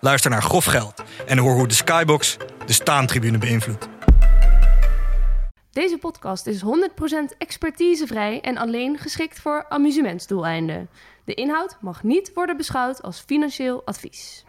Luister naar Grof Geld en hoor hoe de Skybox de staantribune beïnvloedt. Deze podcast is 100% expertisevrij en alleen geschikt voor amusementsdoeleinden. De inhoud mag niet worden beschouwd als financieel advies.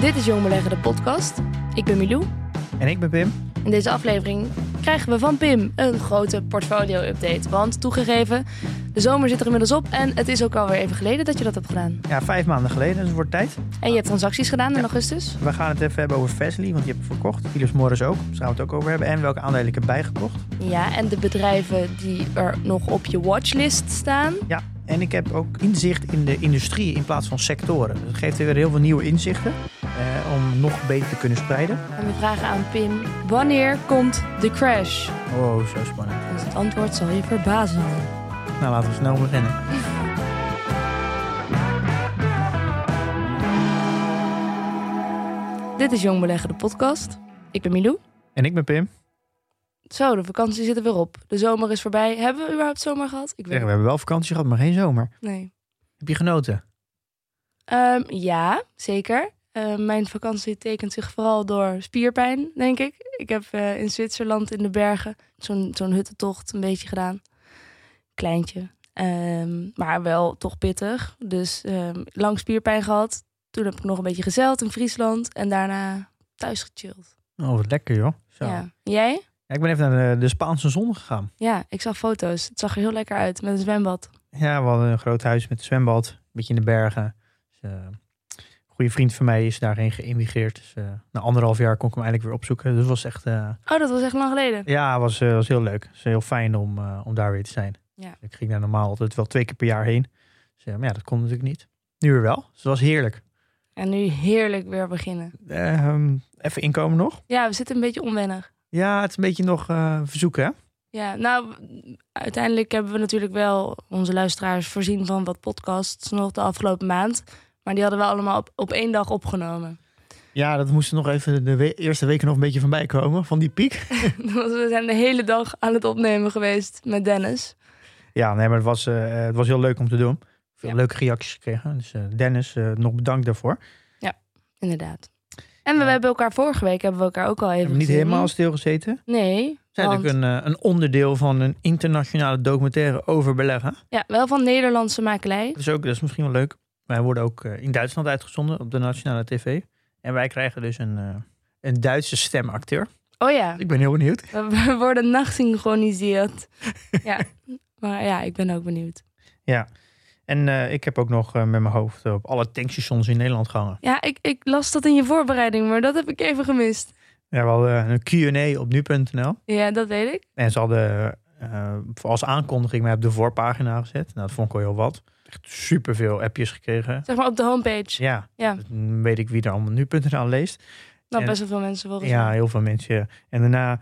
Dit is Jong Beleggen, de podcast. Ik ben Milou. En ik ben Pim. In deze aflevering krijgen we van Pim een grote portfolio-update. Want toegegeven, de zomer zit er inmiddels op en het is ook alweer even geleden dat je dat hebt gedaan. Ja, vijf maanden geleden, dus het wordt tijd. En je hebt transacties gedaan in augustus. We gaan het even hebben over Vesely, want die heb ik verkocht. Philips Morris ook, daar gaan we het ook over hebben. En welke aandelen ik heb bijgekocht. Ja, en de bedrijven die er nog op je watchlist staan. Ja, en ik heb ook inzicht in de industrie in plaats van sectoren. Dat geeft weer heel veel nieuwe inzichten eh, om nog beter te kunnen spreiden. En we vragen aan Pim, wanneer komt de crash? Oh, zo spannend. Dus het antwoord zal je verbazen. Nou, laten we snel beginnen. Dit is Jong Beleggen, de podcast. Ik ben Milou. En ik ben Pim. Zo, de vakantie zit er weer op. De zomer is voorbij. Hebben we überhaupt zomer gehad? Ik Zeg, we hebben wel vakantie gehad, maar geen zomer. Nee. Heb je genoten? Ehm, ja, zeker. Ehm, mijn vakantie tekent zich vooral door spierpijn, denk ik. Ik heb eh, in Zwitserland in de bergen zo'n zo'n huttentocht een beetje gedaan. Kleintje. Ehm, maar wel toch pittig. Dus lang spierpijn gehad. Toen heb ik nog een beetje gezeild in Friesland. En daarna thuis gechilled. Oh, wat lekker joh. Zo. Ja. Ja. Ik ben even naar de, de Spaanse zon gegaan. Ja, ik zag foto's. Het zag er heel lekker uit met een zwembad. Ja, we hadden een groot huis met een zwembad. Een beetje in de bergen. Dus, eh, een goede vriend van mij is daarheen geïmigreerd. Dus eh, na anderhalf jaar kon ik hem eigenlijk weer opzoeken. Dus was echt... eh, Oh, dat was echt lang geleden. ja, was, was heel leuk. Het was heel fijn om, om daar weer te zijn. Ja. Ik ging daar normaal altijd wel twee keer per jaar heen. Dus, maar ja, dat kon natuurlijk niet. Nu weer wel. Dus het was heerlijk. En nu heerlijk weer beginnen. Ehm, even inkomen nog. Ja, we zitten een beetje onwennig. Ja, het is een beetje nog eh, verzoeken, hè? Ja, nou, uiteindelijk hebben we natuurlijk wel onze luisteraars voorzien van wat podcasts nog de afgelopen maand. Maar die hadden we allemaal op, op één dag opgenomen. Ja, dat moest nog even de we- eerste weken nog een beetje van bijkomen. Van die piek. We zijn de hele dag aan het opnemen geweest met Dennis. Ja, nee, maar het was, eh, het was heel leuk om te doen. Veel Ja. leuke reacties gekregen. Dus eh, Dennis, eh, nog bedankt daarvoor. Inderdaad. En we Ja. hebben elkaar vorige week hebben we elkaar ook al even niet helemaal stilgezeten. Nee, zijn want, een, eh, een onderdeel van een internationale documentaire over beleggen. ja, wel van Nederlandse makelij. Dat is, ook, dat is misschien wel leuk. Wij worden ook eh, in Duitsland uitgezonden op de nationale tv. En wij krijgen dus een, eh, een Duitse stemacteur. Oh ja, Ik ben heel benieuwd. we worden nachtsynchroniseerd. ja, maar ja, ik ben ook benieuwd. Ja. En eh, ik heb ook nog eh, met mijn hoofd op alle tankstations in Nederland gehangen. Ja, ik, ik las dat in je voorbereiding, maar dat heb ik even gemist. Ja, we hadden een Q&A op nu.nl. Ja, dat weet ik. En ze hadden eh, als aankondiging mij op de voorpagina gezet. Nou, dat vond ik wel heel wat. Echt superveel appjes gekregen. Zeg maar op de homepage. Ja, Ja. dan weet ik wie er allemaal nu.nl leest. Nou, En- best wel veel mensen volgens Ja, heel veel mensen. En daarna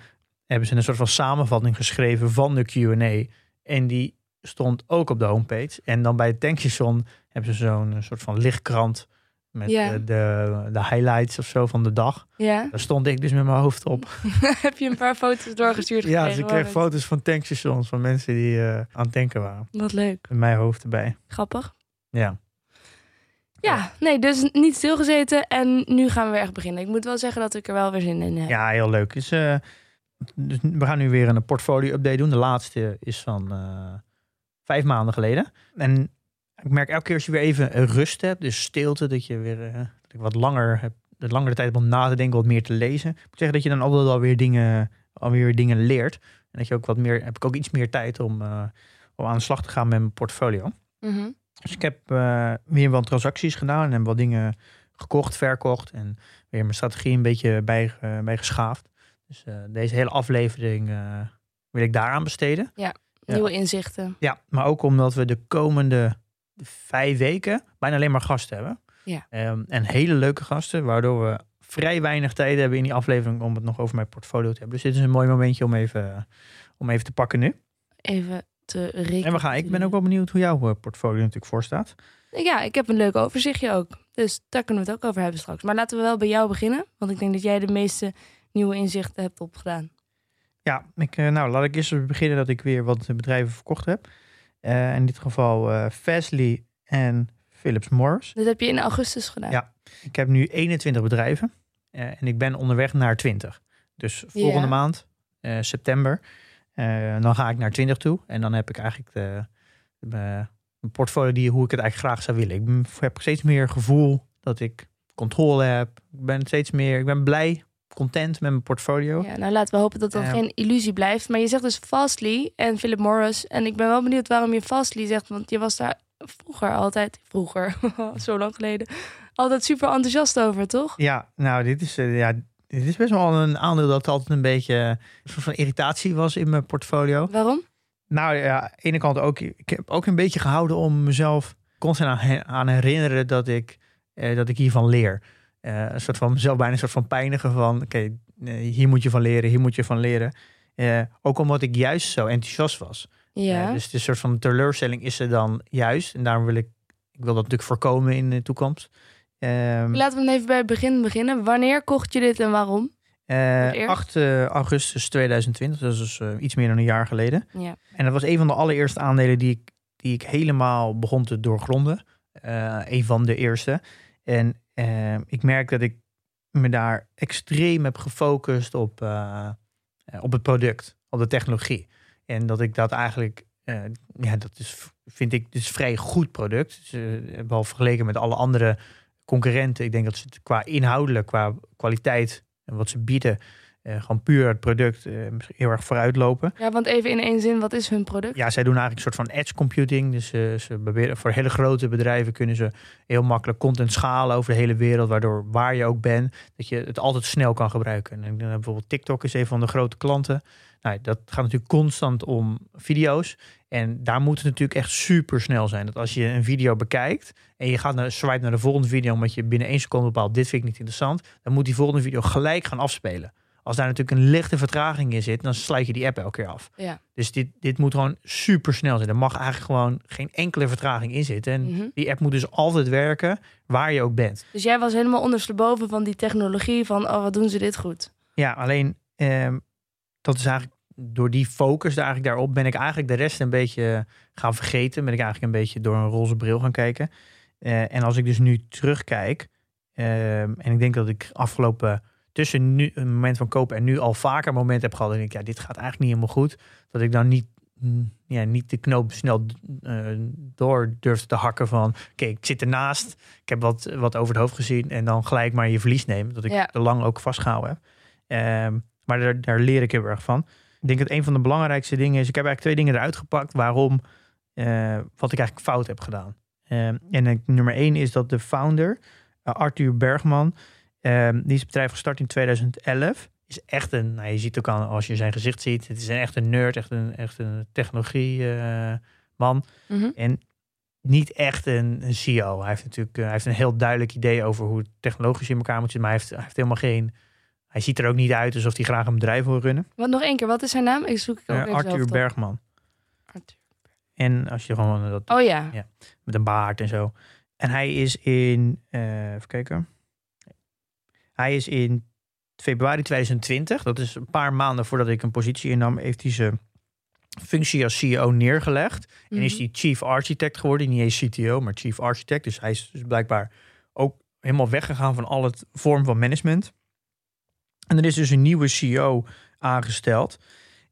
hebben ze een soort van samenvatting geschreven van de Q&A. En die stond ook op de homepage. En dan bij het tankstation hebben ze zo'n eh, soort van lichtkrant met Ja. eh, de, de highlights of zo van de dag. Ja? Daar stond ik dus met mijn hoofd op. heb je een paar foto's doorgestuurd Ja, dus ik kreeg foto's van tankstations van mensen die eh, aan het tanken waren. Wat leuk. Met mijn hoofd erbij. Grappig. Ja. Ja, nee, dus niet stilgezeten en nu gaan we weer echt beginnen. Ik moet wel zeggen dat ik er wel weer zin in heb. Ja, heel leuk. Dus, dus we gaan nu weer een portfolio-update doen. De laatste is van vijf maanden geleden. En ik merk elke keer als je weer even rust hebt, dus stilte, dat je weer dat ik wat langer hebt, de langere tijd hebt om na te denken, wat meer te lezen. Ik moet zeggen dat je dan altijd alweer dingen, alweer dingen leert. En dat je ook wat meer, heb ik ook iets meer tijd om, eh, om aan de slag te gaan met mijn portfolio. Mhm. Dus ik heb eh, weer wat transacties gedaan en wat dingen gekocht, verkocht en weer mijn strategie een beetje bij, bij geschaafd. Dus deze hele aflevering wil ik daaraan besteden. Nieuwe inzichten. Ja, maar ook omdat we de komende vijf weken bijna alleen maar gasten hebben. Ja. Ehm, en hele leuke gasten, waardoor we vrij weinig tijd hebben in die aflevering om het nog over mijn portfolio te hebben. Dus dit is een mooi momentje om even, om even te pakken nu. Even te rekenen. En we gaan, ik ben ook wel benieuwd hoe jouw eh, portfolio natuurlijk voor staat. Ja, ik heb een leuk overzichtje ook. Dus daar kunnen we het ook over hebben straks. Maar laten we wel bij jou beginnen. Want ik denk dat jij de meeste nieuwe inzichten hebt opgedaan. Ja, ik, eh, nou laat ik eerst beginnen dat ik weer wat bedrijven verkocht heb. Eh, in dit geval eh Fastly en Philips Morris. Dat heb je in augustus gedaan. Ja. Ik heb nu 21 bedrijven en ik ben onderweg naar 20. Dus volgende maand, september, dan ga ik naar 20 toe. En dan heb ik eigenlijk de, de- een portfolio die, hoe ik het eigenlijk graag zou willen. Ik heb steeds meer gevoel dat ik controle heb. Ik ben steeds meer, ik ben blij, content met mijn portfolio. Ja, nou laten we hopen dat dat Ja. geen illusie blijft. Maar je zegt dus Fastly en Philip Morris. En ik ben wel benieuwd waarom je Fastly zegt. Want je was daar vroeger altijd, vroeger, zo lang geleden, altijd super enthousiast over, toch? Ja, nou, dit is, eh, ja, dit is best wel een aandeel dat altijd een beetje een soort van irritatie was in mijn portfolio. Waarom? Nou ja, aan de ene kant ook. Ik heb ook een beetje gehouden om mezelf constant aan, aan herinneren dat ik, eh, dat ik hiervan leer. Eh, een soort van mezelf bijna een soort van pijnigen van, oké, eh, hier moet je van leren, hier moet je van leren. Eh, ook omdat ik juist zo enthousiast was. Ja. Dus een soort van teleurstelling is er dan juist. En daarom wil ik, ik wil dat natuurlijk voorkomen in de toekomst. Ehm, Laten we even bij het begin beginnen. Wanneer kocht je dit en waarom? eh, eerst? 8 eh, augustus 2020, dat is dus iets meer dan een jaar geleden. Ja. En dat was een van de allereerste aandelen die ik, die ik helemaal begon te doorgronden. Een van de eerste. En eh, ik merk dat ik me daar extreem heb gefocust op, eh, op het product, op de technologie. En dat ik dat eigenlijk, eh, ja, dat is, vind ik dus vrij goed product. Dus, eh, wel vergeleken met alle andere concurrenten. Ik denk dat ze het qua inhoudelijk, qua kwaliteit en wat ze bieden, eh, gewoon puur het product misschien heel erg vooruit lopen. ja, want even in één zin, wat is hun product? Ja, zij doen eigenlijk een soort van edge computing. Dus eh, ze proberen, voor hele grote bedrijven kunnen ze heel makkelijk content schalen over de hele wereld. Waardoor waar je ook bent, dat je het altijd snel kan gebruiken. En bijvoorbeeld TikTok is een van de grote klanten. Nou, dat gaat natuurlijk constant om video's. En daar moet het natuurlijk echt super snel zijn. Dat als je een video bekijkt en je gaat naar, swipe naar de volgende video, omdat je binnen één seconde bepaalt, dit vind ik niet interessant, dan moet die volgende video gelijk gaan afspelen. Als daar natuurlijk een lichte vertraging in zit, dan sluit je die app elke keer af. Ja. Dus dit, dit moet gewoon super snel zijn. Er mag eigenlijk gewoon geen enkele vertraging in zitten. En Mhm. die app moet dus altijd werken waar je ook bent. Dus jij was helemaal ondersteboven van die technologie van, oh, wat doen ze dit goed? Ja, alleen ehm, dat is eigenlijk door die focus daar eigenlijk daarop ben ik eigenlijk de rest een beetje gaan vergeten. Ben ik eigenlijk een beetje door een roze bril gaan kijken. Eh, en als ik dus nu terugkijk, ehm, en ik denk dat ik afgelopen tussen nu een moment van kopen en nu al vaker een moment heb gehad. En ik ja, dit gaat eigenlijk niet helemaal goed. Dat ik dan niet, mm, ja, niet de knoop snel eh, door durfde te hakken van oké, ik zit ernaast. Ik heb wat, wat over het hoofd gezien en dan gelijk maar je verlies nemen. Dat ik Ja. er lang ook vastgehouden heb. Ehm, maar daar, daar leer ik heel erg van. Ik denk dat een van de belangrijkste dingen is, ik heb eigenlijk twee dingen eruit gepakt waarom, eh, wat ik eigenlijk fout heb gedaan. Ehm, en nummer één is dat de founder, eh, Arthur Bergman, ehm, die is het bedrijf gestart in 2011. Is echt een, nou, je ziet ook aan als je zijn gezicht ziet, het is een, echt een nerd, echt een, echt een technologie eh, man. Mhm. En niet echt een, een CEO. Hij heeft natuurlijk eh, hij heeft een heel duidelijk idee over hoe het technologisch in elkaar moet zitten. Maar hij heeft, hij heeft helemaal geen. Hij ziet er ook niet uit alsof hij graag een bedrijf wil runnen. Wat nog één keer, wat is zijn naam? Ik zoek ik ook Eh, Arthur. Bergman. Arthur. En als je gewoon dat Oh ja. Ja. met een baard en zo. En hij is in. even kijken. Hij is in februari 2020. Dat is een paar maanden voordat ik een positie innam. Heeft hij zijn functie als CEO neergelegd. En is Mhm. hij chief architect geworden. Niet eens CTO, maar chief architect. Dus hij is dus blijkbaar ook helemaal weggegaan van al het vorm van management. En er is dus een nieuwe CEO aangesteld.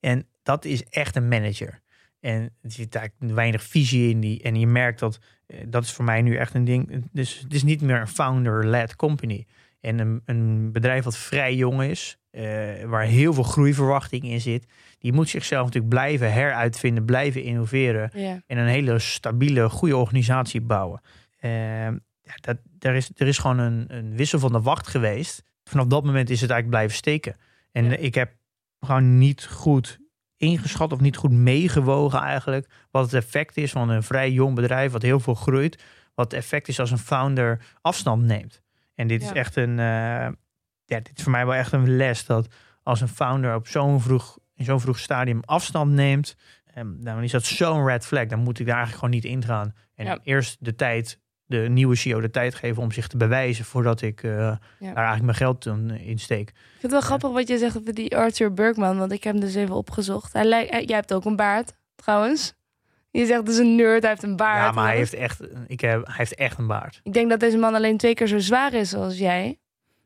En dat is echt een manager. En er zit eigenlijk weinig visie in die. En je merkt dat, eh, dat is voor mij nu echt een ding. Dus het is niet meer een founder-led company. En een, een bedrijf wat vrij jong is, eh, waar heel veel groeiverwachting in zit, die moet zichzelf natuurlijk blijven heruitvinden, blijven innoveren Ja. en een hele stabiele, goede organisatie bouwen. Ja, dat, er, is, er is gewoon een, een wissel van de wacht geweest. Vanaf dat moment is het eigenlijk blijven steken. En Ja. ik heb gewoon niet goed ingeschat of niet goed meegewogen eigenlijk wat het effect is van een vrij jong bedrijf wat heel veel groeit. wat het effect is als een founder afstand neemt. En dit is echt een, eh, ja, dit is voor mij wel echt een les dat als een founder op zo'n vroeg, in zo'n vroeg stadium afstand neemt, en dan is dat zo'n red flag. Dan moet ik daar eigenlijk gewoon niet ingaan. En Ja. eerst de tijd, de nieuwe CEO de tijd geven om zich te bewijzen voordat ik eh, daar eigenlijk mijn geld in steek. Ik vind het wel grappig wat je zegt over die Arthur Bergman, want ik heb hem dus even opgezocht. Hij lijkt, hij- jij hebt ook een baard, trouwens. Je zegt dus een nerd, hij heeft een baard. Ja, maar hij heeft echt, ik heb, hij heeft echt een baard. Ik denk dat deze man alleen twee keer zo zwaar is als jij.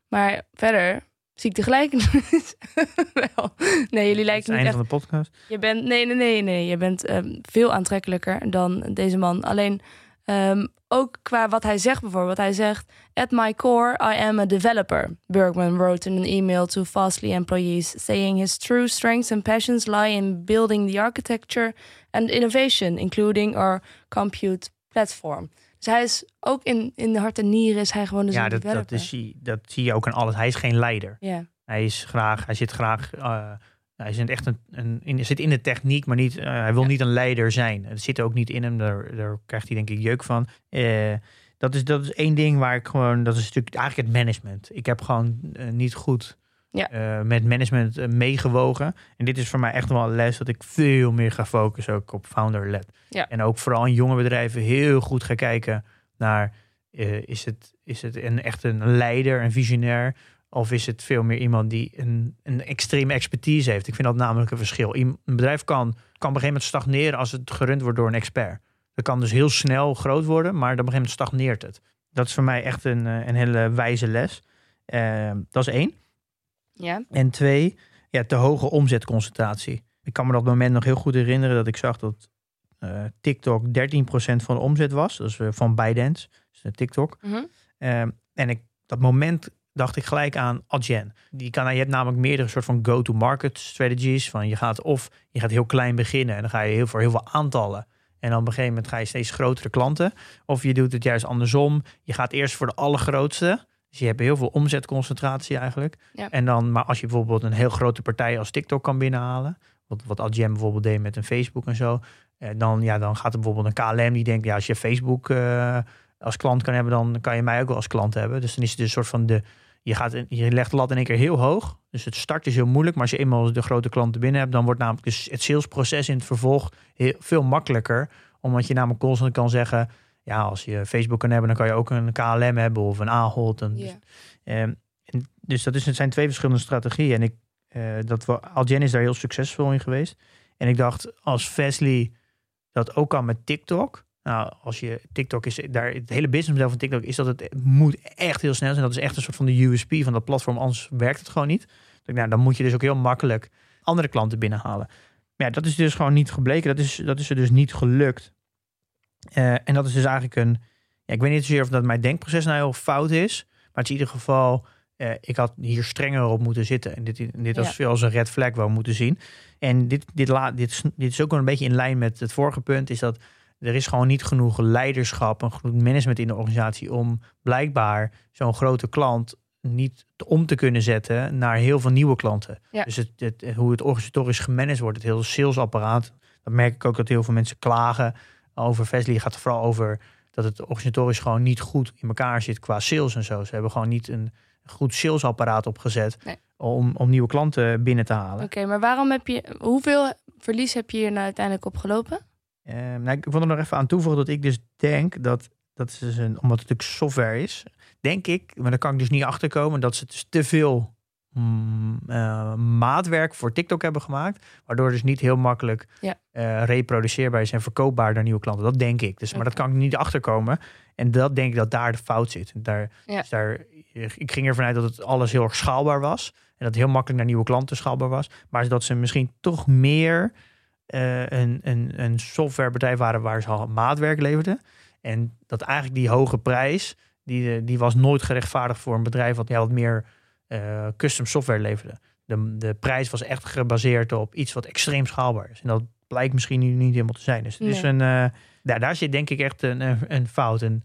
Maar verder zie ik de gelijkenis wel. Nee, jullie Het lijken niet einde echt... van de podcast. Je bent, nee, nee, nee, nee. Je bent ehm, veel aantrekkelijker dan deze man. Alleen ehm, ook qua wat hij zegt bijvoorbeeld. Hij zegt, at my core, I am a developer. Bergman wrote in an email to Fastly employees, saying his true strengths and passions lie in building the architecture and innovation, including our compute platform. Dus hij is ook in, in de hart en nieren is hij gewoon dus Ja, een dat, dat, developer. is, hij- dat zie je ook aan alles. Hij is geen leider. Ja, Hij is graag, hij zit graag, eh, hij zit echt een, een in, zit in de techniek, maar niet, eh, hij wil Ja. niet een leider zijn. Het zit ook niet in hem, daar, daar krijgt hij denk ik jeuk van. Eh, dat, is, dat is één ding waar ik gewoon, dat is natuurlijk eigenlijk het management. Ik heb gewoon eh, niet goed Ja. met management meegewogen. En dit is voor mij echt wel een les dat ik veel meer ga focussen ook op founder-led. Ja. En ook vooral in jonge bedrijven heel goed ga kijken naar, is het, is het een, echt een leider, een visionair? Of is het veel meer iemand die een, een extreme expertise heeft? Ik vind dat namelijk een verschil. Een bedrijf kan, kan op een gegeven moment stagneren als het gerund wordt door een expert. Dat kan dus heel snel groot worden, maar op een gegeven moment stagneert het. Dat is voor mij echt een, eh, een hele wijze les. Eh, dat is één. ja. En twee, ja, te hoge omzetconcentratie. Ik kan me dat moment nog heel goed herinneren dat ik zag dat eh, TikTok 13% van de omzet was. Dat is eh, van ByteDance, dus TikTok. Ehm, en ik, dat moment dacht ik gelijk aan Adyen. Die kan, je hebt namelijk meerdere soort van go-to-market strategies. Van je gaat of je gaat heel klein beginnen en dan ga je heel voor heel veel aantallen. En dan op een gegeven moment ga je steeds grotere klanten. Of je doet het juist andersom. Je gaat eerst voor de allergrootste. Dus je hebt heel veel omzetconcentratie eigenlijk. Ja. En dan, maar als je bijvoorbeeld een heel grote partij als TikTok kan binnenhalen. Wat, wat Adyen bijvoorbeeld deed met een Facebook en zo. eh, dan, ja, dan gaat er bijvoorbeeld een KLM die denkt, ja, als je Facebook eh, als klant kan hebben, dan kan je mij ook wel als klant hebben. Dus dan is het een soort van de. Je, gaat, je legt de lat in één keer heel hoog. Dus het start is heel moeilijk. Maar als je eenmaal de grote klanten binnen hebt, dan wordt namelijk dus het salesproces in het vervolg heel, veel makkelijker. Omdat je namelijk constant kan zeggen. Ja, als je Facebook kan hebben, dan kan je ook een KLM hebben of een Ahold. En, Ja. Ehm, en dus dat is, het zijn twee verschillende strategieën. En ik, eh, dat we, Algen is daar heel succesvol in geweest. En ik dacht, als Fastly dat ook kan met TikTok. Nou, als je TikTok is daar, het hele businessmodel van TikTok is dat het moet echt heel snel zijn. Dat is echt een soort van de USP van dat platform, anders werkt het gewoon niet. Nou, dan moet je dus ook heel makkelijk andere klanten binnenhalen. Maar ja, dat is dus gewoon niet gebleken. Dat is, dat is er dus niet gelukt. Eh, en dat is dus eigenlijk een. Ja, ik weet niet zozeer of dat mijn denkproces nou heel fout is. Maar het is in ieder geval. eh, ik had hier strenger op moeten zitten. En dit, dit was Ja. veel als een red flag wel moeten zien. En dit, dit, la, dit, dit is ook wel een beetje in lijn met het vorige punt. Is dat er is gewoon niet genoeg leiderschap en genoeg management in de organisatie. om blijkbaar zo'n grote klant niet om te kunnen zetten naar heel veel nieuwe klanten. Ja. Dus het, het, hoe het organisatorisch gemanaged wordt, het hele salesapparaat. Dat merk ik ook dat heel veel mensen klagen over. Het gaat vooral over dat het organisatorisch gewoon niet goed in elkaar zit qua sales en zo. Ze hebben gewoon niet een goed salesapparaat opgezet Nee. om, om nieuwe klanten binnen te halen. Oké, maar waarom heb je... Hoeveel verlies heb je hier nou uiteindelijk opgelopen? Ehm, nou, ik wil er nog even aan toevoegen dat ik dus denk dat, dat is dus een, omdat het natuurlijk software is, denk ik, maar daar kan ik dus niet achter komen, dat ze dus te veel mm, eh, maatwerk voor TikTok hebben gemaakt, waardoor dus niet heel makkelijk Ja. eh, reproduceerbaar is en verkoopbaar naar nieuwe klanten. Dat denk ik. Dus, maar dat kan ik niet achterkomen. En dat denk ik dat daar de fout zit. Daar, Ja. dus daar, ik ging ervan uit dat het alles heel erg schaalbaar was. En dat het heel makkelijk naar nieuwe klanten schaalbaar was. Maar dat ze misschien toch meer eh, een, een, een softwarebedrijf waren waar ze al maatwerk leverden. En dat eigenlijk die hoge prijs, die, eh, die was nooit gerechtvaardigd voor een bedrijf wat, ja, wat meer eh, custom software leverde. De, de prijs was echt gebaseerd op iets wat extreem schaalbaar is. En dat blijkt misschien nu niet helemaal te zijn. Dus het is een, ja, daar zit denk ik echt een, een, een fout. En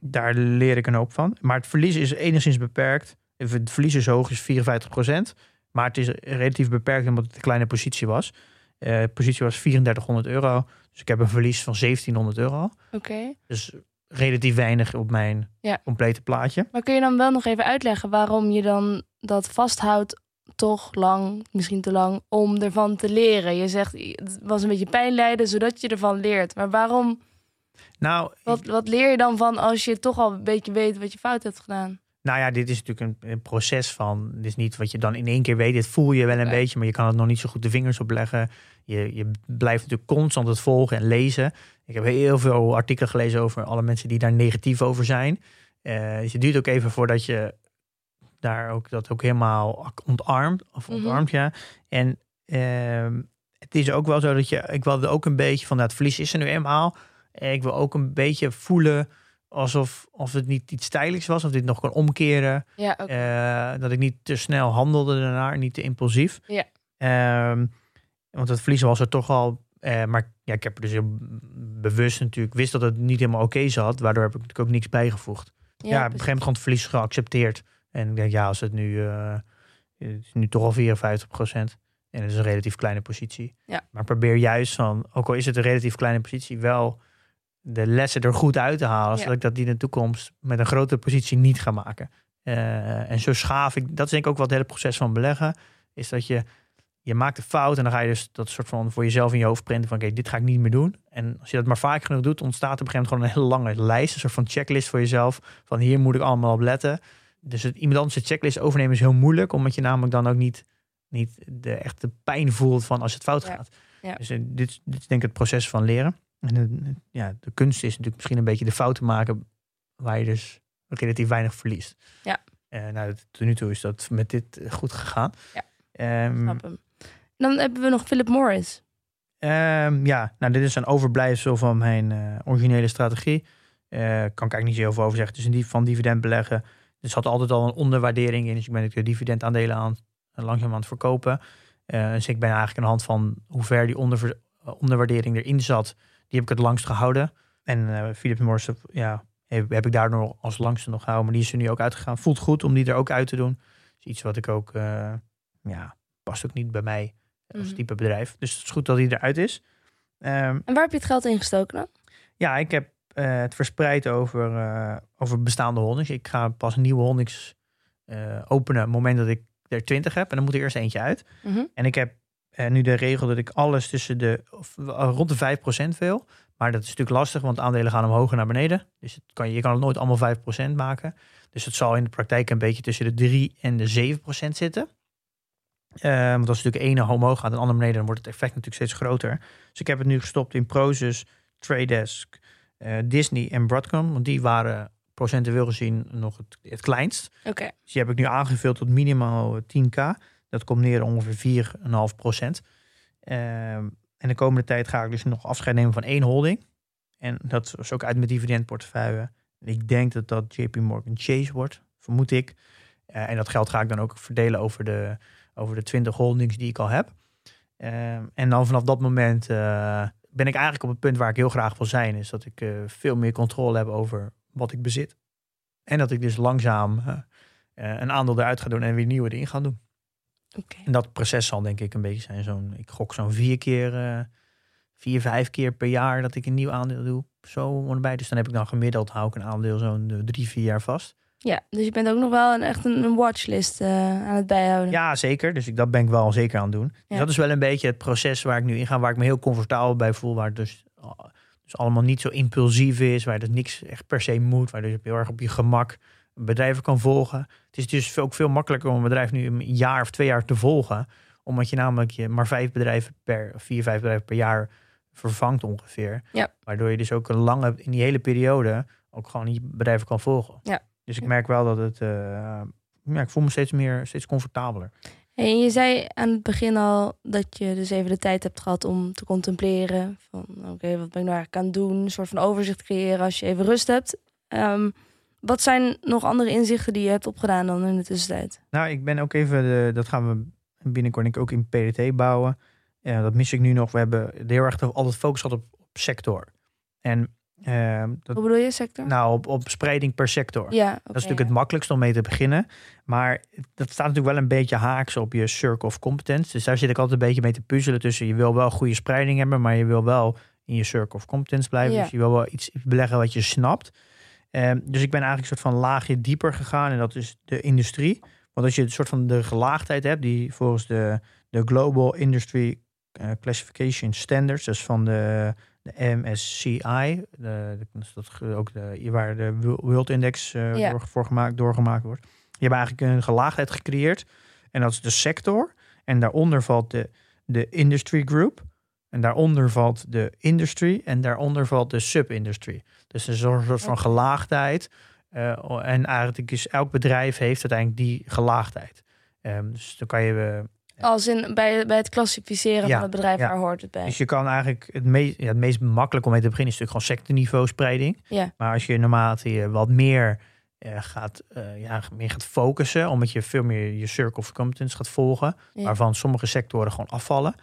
daar leer ik een hoop van. Maar het verlies is enigszins beperkt. Het verlies is hoog, is 54% Maar het is relatief beperkt omdat het een kleine positie was. Eh positie was 3400 euro. Dus ik heb een verlies van 1700 euro. Oké. Dus relatief weinig op mijn Ja. complete plaatje. Maar kun je dan wel nog even uitleggen waarom je dan dat vasthoudt toch lang, misschien te lang, om ervan te leren? Je zegt, het was een beetje pijn lijden, zodat je ervan leert. Maar waarom, Nou, wat, wat leer je dan van als je toch al een beetje weet wat je fout hebt gedaan? Nou ja, dit is natuurlijk een, een proces van. Dit is niet wat je dan in één keer weet. Dit voel je wel een Nee. beetje, maar je kan het nog niet zo goed de vingers op leggen. Je, je blijft natuurlijk constant het volgen en lezen. Ik heb heel veel artikelen gelezen over alle mensen die daar negatief over zijn. Dus het duurt ook even voordat je daar ook dat ook helemaal ontarmt. Of Mhm. ontarmt, ja. En ehm, het is ook wel zo dat je. Ik wilde ook een beetje van dat verlies is er nu eenmaal. En ik wil ook een beetje voelen alsof of het niet iets stijligs was, of dit nog kon omkeren. Ja. Eh, dat ik niet te snel handelde daarna, niet te impulsief. Ja. Ehm, want het verliezen was er toch al. eh, maar ja, ik heb er dus heel bewust natuurlijk wist dat het niet helemaal oké zat. Waardoor heb ik natuurlijk ook niks bijgevoegd. Ja, op een gegeven moment gewoon het verlies geaccepteerd. En ik denk, ja, als het nu, eh, het is nu toch al 54 procent. En het is een relatief kleine positie. Ja. Maar probeer juist van, ook al is het een relatief kleine positie, wel de lessen er goed uit te halen. Ja. Zodat ik dat die in de toekomst met een grotere positie niet ga maken. Eh, en zo schaaf ik, dat is denk ik ook wat het hele proces van beleggen. Is dat je, je maakt een fout en dan ga je dus dat soort van voor jezelf in je hoofd printen van oké, dit ga ik niet meer doen. En als je dat maar vaak genoeg doet, ontstaat op een gegeven moment gewoon een hele lange lijst. Een soort van checklist voor jezelf. Van hier moet ik allemaal op letten. Dus het, iemand anders de checklist overnemen is heel moeilijk. Omdat je namelijk dan ook niet, niet de echte pijn voelt van als het fout Ja. gaat. Ja. Dus eh, dit, dit is denk ik het proces van leren. En de, ja, de kunst is natuurlijk misschien een beetje de fouten maken waar je dus relatief weinig verliest. Ja. Eh, nou, tot nu toe is dat met dit eh, goed gegaan. Ja. Ehm, Snap hem. Dan hebben we nog Philip Morris. Ehm, ja, nou, dit is een overblijfsel van mijn eh, originele strategie. Eh kan ik eigenlijk niet zo heel veel over zeggen. Het is een die van dividend beleggen. Er zat altijd al een onderwaardering in. Dus ik ben ook de dividendaandelen aan langzaam aan het verkopen. Dus ik ben eigenlijk aan de hand van hoe ver die onder, onderwaardering erin zat. Die heb ik het langst gehouden. En eh Philip Morris, ja, heb, heb ik daardoor als langste nog gehouden. Maar die is er nu ook uitgegaan. Voelt goed om die er ook uit te doen. is iets wat ik ook, eh, ja, past ook niet bij mij als Mhm. type bedrijf. Dus het is goed dat die eruit is. Ehm, En waar heb je het geld in gestoken dan? ja, ik heb eh, het verspreid over, eh, over bestaande holdings. Ik ga pas nieuwe holdings eh, openen op het moment dat ik er 20 heb. En dan moet er eerst eentje uit. Mhm. En ik heb eh, nu de regel dat ik alles tussen de of, eh, rond de 5% wil. Maar dat is natuurlijk lastig, want aandelen gaan omhoog en naar beneden. Dus het kan, je kan het nooit allemaal 5% maken. Dus het zal in de praktijk een beetje tussen de 3 en de 7% zitten. Eh, want als natuurlijk ene omhoog gaat en de andere beneden, dan wordt het effect natuurlijk steeds groter. Dus ik heb het nu gestopt in Prozus, Trade Desk, eh, Disney en Broadcom. Want die waren procentueel gezien nog het, het kleinst. Oké. Dus die heb ik nu aangevuld tot minimaal 10k. Dat komt neer ongeveer 4,5 procent. Ehm, en de komende tijd ga ik dus nog afscheid nemen van één holding. En dat is ook uit mijn dividendportefeuille. En ik denk dat dat JP Morgan Chase wordt, vermoed ik. Eh, en dat geld ga ik dan ook verdelen over de, over de 20 holdings die ik al heb. Ehm, en dan vanaf dat moment eh, ben ik eigenlijk op het punt waar ik heel graag wil zijn. Is dat ik eh, veel meer controle heb over wat ik bezit. En dat ik dus langzaam een aandeel eruit ga doen en weer nieuwe erin ga doen. En dat proces zal denk ik een beetje zijn. Zo'n, ik gok zo'n vier keer, eh, vier, vijf keer per jaar dat ik een nieuw aandeel doe. Zo erbij. Dus dan heb ik dan gemiddeld, hou ik een aandeel zo'n eh, drie, vier jaar vast. Ja, dus je bent ook nog wel een, echt een, een watchlist eh, aan het bijhouden. Ja, zeker. Dus ik, dat ben ik wel zeker aan het doen. Dus dat is wel een beetje het proces waar ik nu in ga. Waar ik me heel comfortabel bij voel. Waar het dus, dus allemaal niet zo impulsief is. Waar het niks echt per se moet. Waar dus heel erg op je gemak bedrijven kan volgen. Het is dus ook veel makkelijker om een bedrijf nu een jaar of twee jaar te volgen. Omdat je namelijk je maar vijf bedrijven per, vier, vijf bedrijven per jaar vervangt ongeveer. Ja. Waardoor je dus ook een lange, in die hele periode ook gewoon die bedrijven kan volgen. Ja. Dus ik merk wel dat het, eh, ja, ik voel me steeds meer, steeds comfortabeler. En je zei aan het begin al dat je dus even de tijd hebt gehad om te contempleren. Van oké, wat ben ik nou eigenlijk aan het doen? Een soort van overzicht creëren als je even rust hebt. Ehm, wat zijn nog andere inzichten die je hebt opgedaan dan in de tussentijd? Nou, ik ben ook even, de, dat gaan we binnenkort ook in PDT bouwen. Ja, dat mis ik nu nog. We hebben heel erg altijd focus gehad op, op sector. En ehm, dat, Hoe bedoel je, sector? nou, op, op spreiding per sector. ja, Dat is natuurlijk het makkelijkst om mee te beginnen. Maar dat staat natuurlijk wel een beetje haaks op je circle of competence. Dus daar zit ik altijd een beetje mee te puzzelen tussen. Je wil wel goede spreiding hebben, maar je wil wel in je circle of competence blijven. Ja. Dus je wil wel iets beleggen wat je snapt. Ehm, dus ik ben eigenlijk een soort van laagje dieper gegaan. En dat is de industrie. Want als je een soort van de gelaagdheid hebt, die volgens de, de Global Industry eh, Classification Standards, dus van de, de MSCI, de, dus dat ook de, waar de World Index Ja. door, voor gemaakt, doorgemaakt wordt. Je hebt eigenlijk een gelaagdheid gecreëerd. En dat is de sector. En daaronder valt de, de industry group. En daaronder valt de industry. En daaronder valt de sub-industry. Dus er is een soort van gelaagdheid. Eh, en eigenlijk is elk bedrijf heeft uiteindelijk die gelaagdheid. Ehm, dus dan kan je. eh, Als in bij, bij het klassificeren Ja, van het bedrijf, ja. waar hoort het bij? dus je kan eigenlijk het meest, ja, het meest makkelijk om mee te beginnen is natuurlijk gewoon sectorniveau spreiding. Ja. Maar als je naarmate je wat meer eh, gaat, ja, meer gaat focussen, omdat je veel meer je circle of competence gaat volgen, waarvan sommige sectoren gewoon afvallen.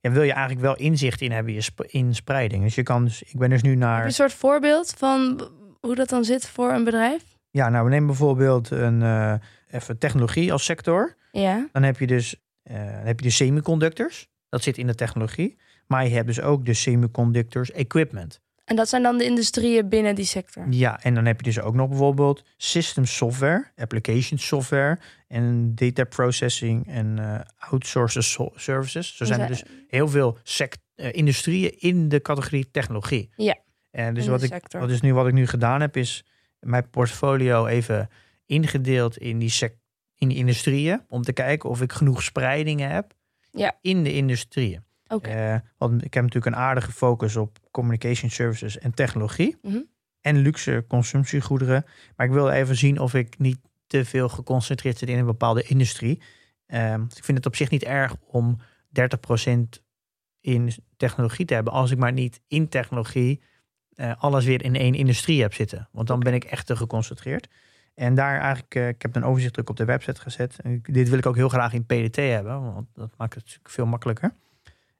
Ja, wil je eigenlijk wel inzicht in hebben in sp- in spreiding. Dus je kan dus, ik ben dus nu Heb je naar. een soort voorbeeld van hoe dat dan zit voor een bedrijf? Ja, nou, we nemen bijvoorbeeld een eh, even technologie als sector. Ja, Dan heb je dus eh, dan heb je de semiconductors. Dat zit in de technologie. Maar je hebt dus ook de semiconductors equipment. En dat zijn dan de industrieën binnen die sector. Ja, en dan heb je dus ook nog bijvoorbeeld system software, application software en data processing en eh outsourced so- services. Zo zijn er dus heel veel sect eh, industrieën in de categorie technologie. Ja, En dus in wat ik, sector. wat is nu, wat ik nu gedaan heb, is mijn portfolio even ingedeeld in die, sec in die industrieën. Om te kijken of ik genoeg spreidingen heb Ja. in de industrieën. Eh, want ik heb natuurlijk een aardige focus op communication services en technologie. Mhm. En luxe consumptiegoederen. Maar ik wil even zien of ik niet te veel geconcentreerd zit in een bepaalde industrie. Ehm, dus ik vind het op zich niet erg om 30% in technologie te hebben. Als ik maar niet in technologie eh, alles weer in één industrie heb zitten. Want dan ben ik echt te geconcentreerd. En daar eigenlijk, eh, ik heb een overzicht ook op de website gezet. En dit wil ik ook heel graag in PDT hebben, want dat maakt het natuurlijk veel makkelijker.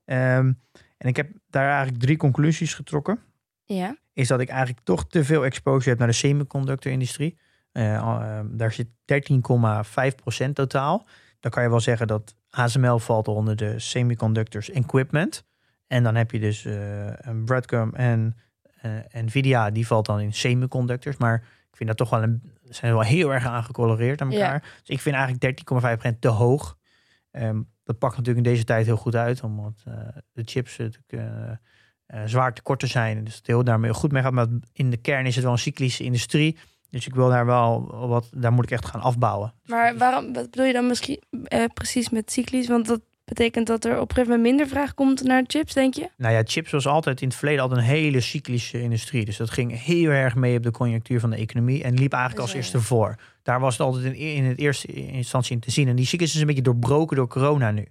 Ehm, en ik heb daar eigenlijk drie conclusies getrokken Ja, is dat ik eigenlijk toch te veel exposure heb naar de semiconductor-industrie. Eh, ehm, daar zit 13,5% totaal. Dan kan je wel zeggen dat ASML valt onder de semiconductors equipment. En dan heb je dus eh, een Broadcom en eh, Nvidia, die valt dan in semiconductors. Maar ik vind dat toch wel een, zijn wel heel erg aangecoloreerd aan Ja. elkaar. Dus ik vind eigenlijk 13,5% te hoog. Ehm, dat pakt natuurlijk in deze tijd heel goed uit, omdat eh, de chips natuurlijk eh, zwaar tekort te zijn. Dus het heel daarmee goed mee gaat. Maar in de kern is het wel een cyclische industrie. Dus ik wil daar wel wat, daar moet ik echt gaan afbouwen. maar waarom, wat bedoel je dan misschien precies met cyclisch? Want dat betekent dat er op een gegeven moment minder vraag komt naar chips, denk je? Nou ja, chips was altijd in het verleden altijd een hele cyclische industrie. Dus dat ging heel erg mee op de conjunctuur van de economie en liep eigenlijk als eerste voor. Daar was het altijd in, in het eerste instantie in te zien. En die cyclus is een beetje doorbroken door corona nu.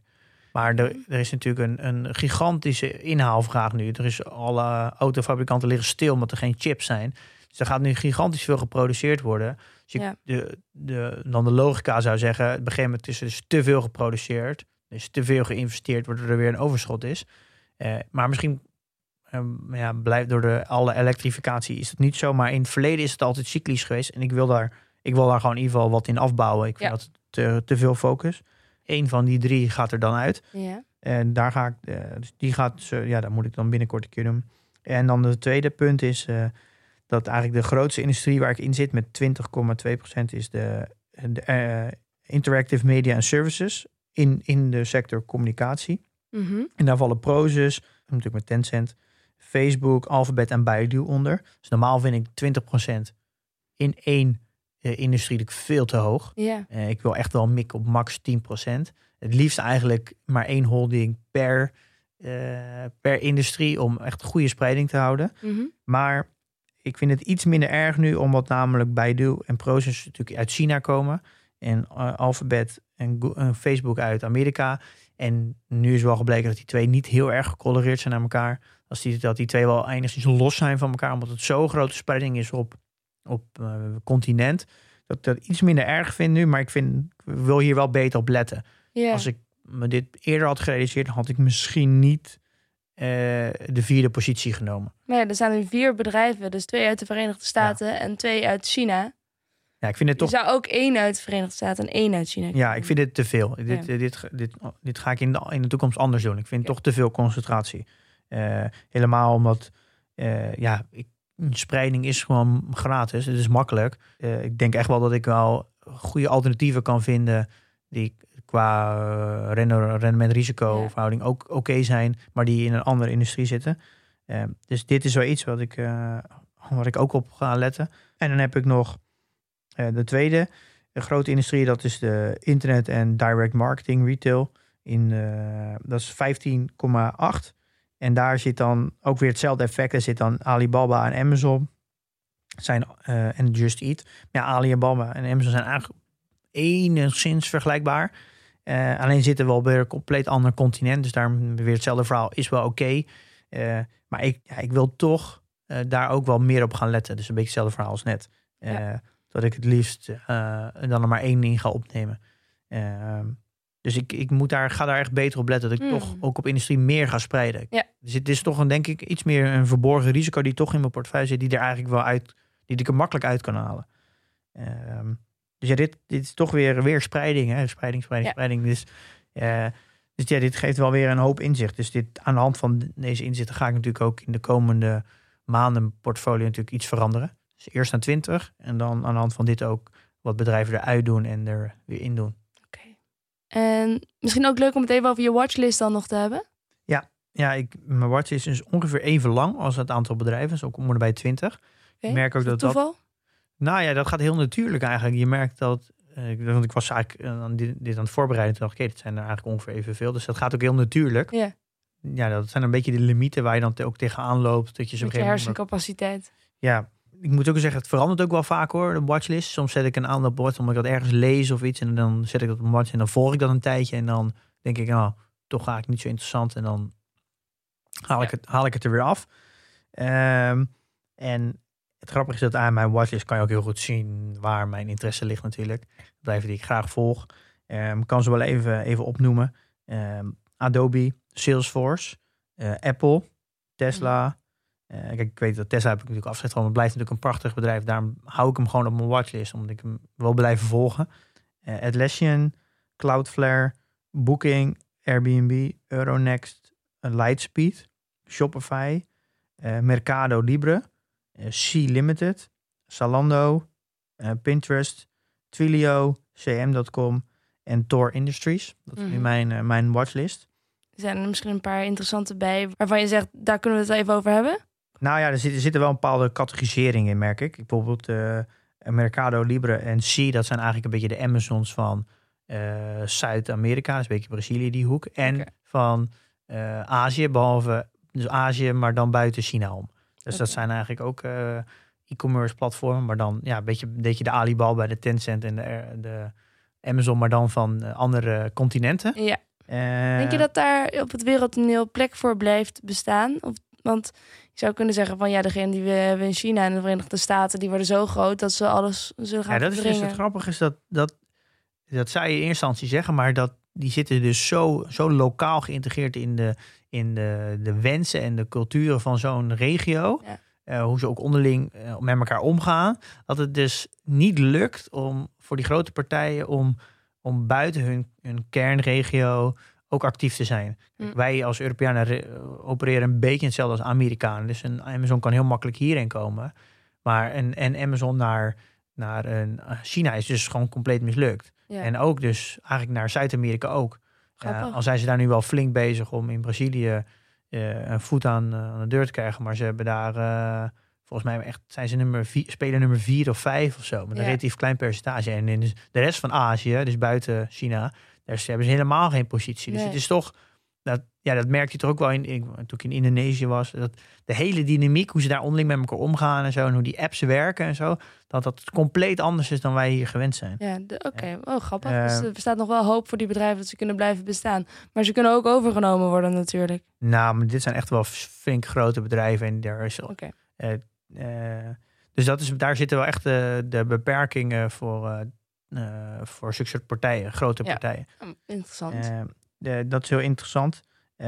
Maar er, er is natuurlijk een, een gigantische inhaalvraag nu. Er is alle autofabrikanten liggen stil omdat er geen chips zijn. Dus er gaat nu gigantisch veel geproduceerd worden. Dus Ja. de, de, dan de logica zou zeggen, op een gegeven moment is er dus te veel geproduceerd. Is te veel geïnvesteerd, waardoor er weer een overschot is. Eh, maar misschien ehm, ja, blijft door de alle elektrificatie is het niet zo. Maar in het verleden is het altijd cyclisch geweest. En ik wil daar, ik wil daar gewoon in ieder geval wat in afbouwen. Ik vind Ja. dat te, te veel focus. Eén van die drie gaat er dan uit. Ja. En daar ga ik, eh, dus die gaat, ja, dat moet ik dan binnenkort een keer doen. En dan de tweede punt is eh, dat eigenlijk de grootste industrie waar ik in zit met 20,2% is de, de interactive media en services in, in de sector communicatie. Mhm. En daar vallen Prozus, natuurlijk met Tencent, Facebook, Alphabet en Baidu onder. Dus normaal vind ik 20% in één eh, industrie natuurlijk veel te hoog. Eh, ik wil echt wel mikken op max 10%. Het liefst eigenlijk maar één holding per, eh, per industrie om echt goede spreiding te houden. Mhm. Maar ik vind het iets minder erg nu, omdat namelijk Baidu en Prosus natuurlijk uit China komen. En Alphabet en, Facebook uit Amerika. En nu is wel gebleken dat die twee niet heel erg gecoloreerd zijn aan elkaar. Als die, dat die twee wel enigszins los zijn van elkaar, omdat het zo'n grote spreiding is op, op eh, continent. Dat ik dat iets minder erg vind nu, maar ik, vind, ik wil hier wel beter op letten. Als ik me dit eerder had gerealiseerd, dan had ik misschien niet eh, de vierde positie genomen. Maar ja, er zijn nu vier bedrijven, dus twee uit de Verenigde Staten en twee uit China. Ja, ik vind het Je toch zou ook één uit de Verenigde Staten en één uit China Ja, ik vind dit te veel. Dit, Ja. dit, dit, dit ga ik in de, in de toekomst anders doen. Ik vind Ja. toch te veel concentratie. Eh, helemaal omdat, eh, ja, ik, spreiding is gewoon gratis. Het is makkelijk. Eh, ik denk echt wel dat ik wel goede alternatieven kan vinden die qua rendement-risico verhouding ook oké zijn, maar die in een andere industrie zitten. Dus dit is wel iets wat ik, wat ik ook op ga letten. En dan heb ik nog de tweede de grote industrie, dat is de internet en direct marketing retail. In, eh, dat is 15,8. En daar zit dan ook weer hetzelfde effect. Er zit dan Alibaba en Amazon. Zijn, eh, en Just Eat. Maar ja, Alibaba en Amazon zijn eigenlijk enigszins vergelijkbaar. Eh, alleen zitten we weer een compleet ander continent. Dus daar weer hetzelfde verhaal is wel oké. Eh, maar ik, ja, ik wil toch eh, daar ook wel meer op gaan letten. Dus een beetje hetzelfde verhaal als net. Eh, Ja. Dat ik het liefst eh, dan er maar één ding ga opnemen. Ehm, dus ik, ik moet daar, ga daar echt beter op letten. Dat ik Mm. toch ook op industrie meer ga spreiden. Ja. Dus het is toch een, denk ik, iets meer een verborgen risico die toch in mijn portefeuille zit. Die er eigenlijk wel uit, die ik er makkelijk uit kan halen. Ehm, dus ja, dit, dit is toch weer, weer spreiding. Hè? Spreiding, spreiding, Ja. spreiding. Dus, eh, dus ja, dit geeft wel weer een hoop inzicht. Dus dit, aan de hand van deze inzichten ga ik natuurlijk ook in de komende maanden mijn portfolio natuurlijk iets veranderen. Dus eerst naar 20 en dan aan de hand van dit ook wat bedrijven eruit doen en er weer in doen. Oké. En misschien ook leuk om het even over je watchlist dan nog te hebben. Ja, ik, mijn watch is dus ongeveer even lang als het aantal bedrijven. Dus ook om de bij 20. Oké. Ik merk ook dat dat toeval? Nou ja, dat gaat heel natuurlijk eigenlijk. Je merkt dat, eh, ik- want ik was eigenlijk eh, aan dit, dit aan het voorbereiden. Toen dacht ik, oké, dat zijn er eigenlijk ongeveer evenveel. Dus dat gaat ook heel natuurlijk. Ja, Ja, dat zijn een beetje de limieten waar je dan ook tegenaan loopt. Dat je zo op met een je gegeven moment... hersencapaciteit. Ja, ik moet ook zeggen, het verandert ook wel vaak hoor, de watchlist. Soms zet ik een aantal bord omdat ik dat ergens lees of iets. En dan zet ik dat op een watch en dan volg ik dat een tijdje. En dan denk ik, nou, toch ga ik niet zo interessant. En dan haal, ik, het, haal ik het er weer af. Ehm, en het grappige is dat aan mijn watchlist kan je ook heel goed zien waar mijn interesse ligt natuurlijk. Bedrijven die ik graag volg. Ehm kan ze wel even, even opnoemen. Ehm, Adobe, Salesforce, eh, Apple, Tesla. Eh, kijk, ik weet dat Tesla heb ik natuurlijk afgezet van. Het blijft natuurlijk een prachtig bedrijf. Daarom hou ik hem gewoon op mijn watchlist. Omdat ik hem wil blijven volgen. Eh Atlassian, Cloudflare, Booking, Airbnb, Euronext, eh, Lightspeed, Shopify, Mercado Libre, Sea Limited, Zalando, Pinterest, Twilio, CM.com en Tor Industries. Dat is nu Mhm. mijn, mijn watchlist. Zijn er misschien een paar interessante bij waarvan je zegt, daar kunnen we het even over hebben? Nou ja, er zitten, er wel een bepaalde categorisering in, merk ik. Bijvoorbeeld eh, Mercado Libre en C, dat zijn eigenlijk een beetje de Amazons van eh, Zuid-Amerika. Is een beetje Brazilië, die hoek. En van eh, Azië, behalve dus Azië, maar dan buiten China om. Dus dat zijn eigenlijk ook e-commerce platformen, maar dan ja, een beetje, een beetje de Alibaba, de Tencent en de, de Amazon, maar dan van andere continenten. Ja. Denk je dat daar op het wereldtoneel plek voor blijft bestaan? Of, want je zou kunnen zeggen van ja, degene die we hebben in China en de Verenigde Staten, die worden zo groot dat ze alles zullen gaan Ja, dat is dus het grappige is dat, dat dat zou je in eerste instantie zeggen, maar dat die zitten dus zo, zo lokaal geïntegreerd in de, in de, de wensen en de culturen van zo'n regio. Ja. eh, hoe ze ook onderling eh, met elkaar omgaan. Dat het dus niet lukt om voor die grote partijen om, om buiten hun, hun kernregio ook actief te zijn. Hm. Wij als Europeanen re- opereren een beetje hetzelfde als Amerikanen. Dus een Amazon kan heel makkelijk hierheen komen. Maar een, en Amazon naar, naar een, eh, China is dus gewoon compleet mislukt. Ja. En ook dus eigenlijk naar Zuid-Amerika ook. Uh, al zijn ze daar nu wel flink bezig om in Brazilië eh, een voet aan, eh, aan de deur te krijgen. Maar ze hebben daar, volgens mij echt, zijn ze nummer vier, speler nummer vier of vijf of zo. Met een Ja. relatief klein percentage. En in de rest van Azië, dus buiten China, daar hebben ze helemaal geen positie. Dus Nee. het is toch, dat, ja, dat merk je toch ook wel in, in, toen ik in Indonesië was. Dat de hele dynamiek, hoe ze daar onderling met elkaar omgaan en zo. En hoe die apps werken en zo. Dat dat compleet anders is dan wij hier gewend zijn. Ja, oké. Oh, grappig. Eh, dus er bestaat nog wel hoop voor die bedrijven dat ze kunnen blijven bestaan. Maar ze kunnen ook overgenomen worden natuurlijk. Nou, maar dit zijn echt wel flink grote bedrijven. En daar is Oké. Eh, dus dat is, daar zitten wel echt de, de beperkingen voor, eh, eh, voor zulke soort partijen, grote Ja. partijen. Hm, Interessant. Eh, de- dat is heel interessant. Eh,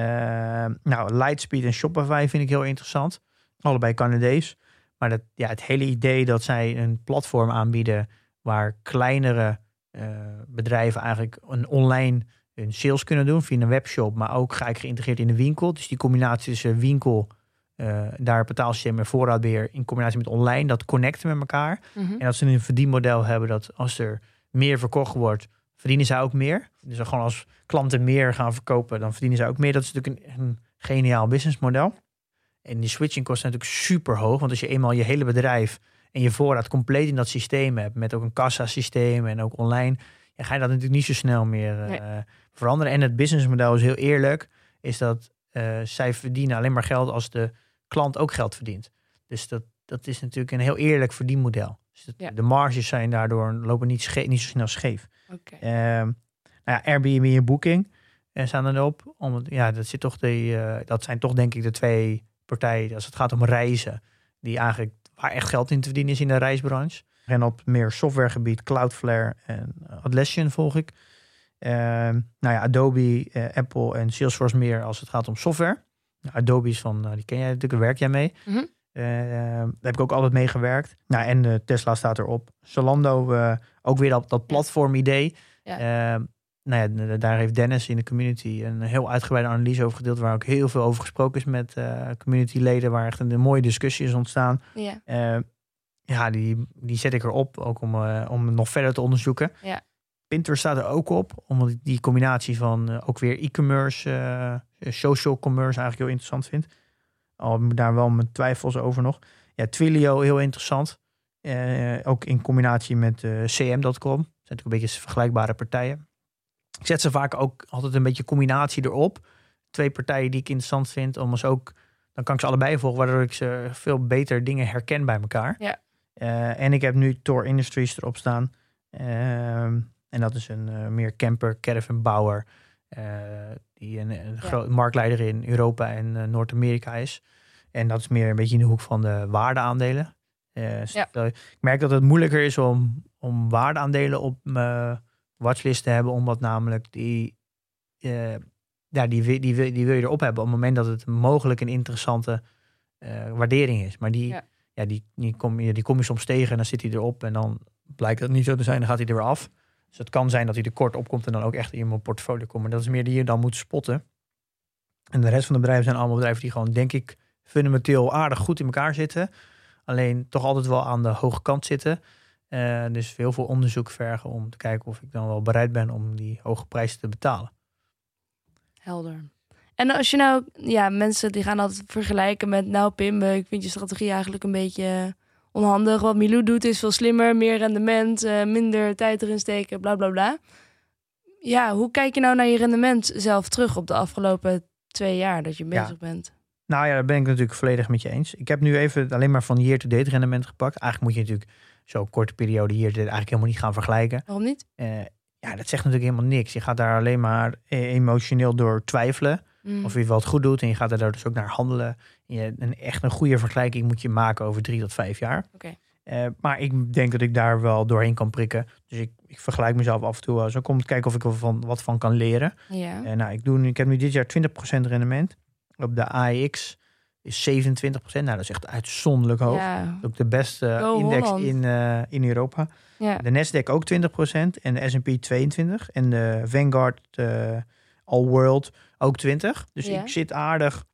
nou, Lightspeed en Shopify vind ik heel interessant. Allebei Canadees. Maar dat, ja, het hele idee dat zij een platform aanbieden waar kleinere eh, bedrijven eigenlijk een online hun sales kunnen doen via een webshop, maar ook ga ik geïntegreerd in de winkel. Dus die combinatie tussen winkel, eh, daar betaalsysteem en voorraadbeheer in combinatie met online, dat connecten met elkaar. Mhm. En dat ze een verdienmodel hebben dat als er meer verkocht wordt, verdienen zij ook meer. Dus dan gewoon als klanten meer gaan verkopen, dan verdienen zij ook meer. Dat is natuurlijk een, een geniaal businessmodel. En die switching kosten natuurlijk super hoog. Want als je eenmaal je hele bedrijf en je voorraad compleet in dat systeem hebt, met ook een kassasysteem en ook online, ja, ga je dat natuurlijk niet zo snel meer eh, Nee. veranderen. En het businessmodel is heel eerlijk, is dat eh, zij verdienen alleen maar geld als de klant ook geld verdient. Dus dat, dat is natuurlijk een heel eerlijk verdienmodel. Dus dat- Ja. de marges zijn daardoor lopen niet, niet zo snel scheef. Ehm, nou ja, Airbnb en Booking eh, staan erop. Om, ja, dat, zit toch de, eh, dat zijn toch denk ik de twee partijen, als het gaat om reizen, die eigenlijk waar echt geld in te verdienen is in de reisbranche. En op meer softwaregebied, Cloudflare en Atlassian volg ik. Ehm, nou ja, Adobe, eh, Apple en Salesforce meer als het gaat om software. Nou, Adobe is van, nou, die ken jij natuurlijk, daar werk jij mee. Mhm. Eh, daar heb ik ook altijd mee gewerkt. Nou, en eh, Tesla staat erop. Zalando, eh, ook weer dat, dat platformidee. Ja. Eh, nou ja, daar heeft Dennis in de community een heel uitgebreide analyse over gedeeld. Waar ook heel veel over gesproken is met eh communityleden. Waar echt een, mooie discussie is ontstaan. Ja. Eh, ja, die, die zet ik erop. Ook om, eh, om nog verder te onderzoeken. Ja. Pinterest staat er ook op. Omdat die combinatie van eh, ook weer e-commerce, eh, social commerce eigenlijk heel interessant vind. Al daar wel mijn twijfels over nog. Ja, Twilio heel interessant. Eh, ook in combinatie met eh, cm.com. Dat zijn natuurlijk een beetje vergelijkbare partijen. Ik zet ze vaak ook altijd een beetje combinatie erop. Twee partijen die ik interessant vind. Om eens ook, dan kan ik ze allebei volgen. Waardoor ik ze veel beter dingen herken bij elkaar. Ja. Eh, en ik heb nu Tor Industries erop staan. Ehm, en dat is een eh, meer camper, caravan bouwer. Die een, een groot marktleider in Europa en eh, Noord-Amerika is. En dat is meer een beetje in de hoek van de waardeaandelen. Eh, Ja. Ik merk dat het moeilijker is om, om waardeaandelen op mijn watchlist te hebben. Omdat namelijk die, eh, ja, die, die, wil- die wil je erop hebben op het moment dat het mogelijk een interessante waardering is. Maar die, Ja. ja. die, die, kom, je- die kom je soms tegen en dan zit hij erop. En dan blijkt dat niet zo te zijn, dan gaat hij er weer af. Dus het kan zijn dat hij er kort op komt en dan ook echt in mijn portfolio komt. Maar dat is meer die je dan moet spotten. En de rest van de bedrijven zijn allemaal bedrijven die gewoon, denk ik, fundamenteel aardig goed in elkaar zitten. Alleen toch altijd wel aan de hoge kant zitten. Eh, dus heel veel onderzoek vergen om te kijken of ik dan wel bereid ben om die hoge prijzen te betalen. Helder. En als je nou, ja, mensen die gaan altijd vergelijken met, nou Pim, eh, ik vind je strategie eigenlijk een beetje onhandig. Wat Milou doet is veel slimmer, meer rendement, eh, minder tijd erin steken, bla bla bla. Ja, hoe kijk je nou naar je rendement zelf terug op de afgelopen twee jaar dat je Ja. bezig bent? Nou ja, daar ben ik natuurlijk volledig met je eens. Ik heb nu even alleen maar van year-to-date rendement gepakt. Eigenlijk moet je natuurlijk zo'n korte periode year-to-date eigenlijk helemaal niet gaan vergelijken. Waarom niet? Eh, ja, dat zegt natuurlijk helemaal niks. Je gaat daar alleen maar eh, emotioneel door twijfelen. Mm. Of je wel goed doet. En je gaat er daar dus ook naar handelen. Je, een, echt een goede vergelijking moet je maken over drie tot vijf jaar. Eh, maar ik denk dat ik daar wel doorheen kan prikken. Dus ik, ik vergelijk mezelf af en toe wel om te kijken of ik er van, wat van kan leren. Ja. En nou, ik, doe, nu- ik heb nu dit jaar 20% rendement. Op de AEX is 27%. Nou, dat is echt uitzonderlijk hoog. Ja. Ook de beste Go index Holland. in, eh, in Europa. ja. De Nasdaq ook 20% en de S&P 22 en de Vanguard All World ook 20. Dus Ja. ik zit aardig,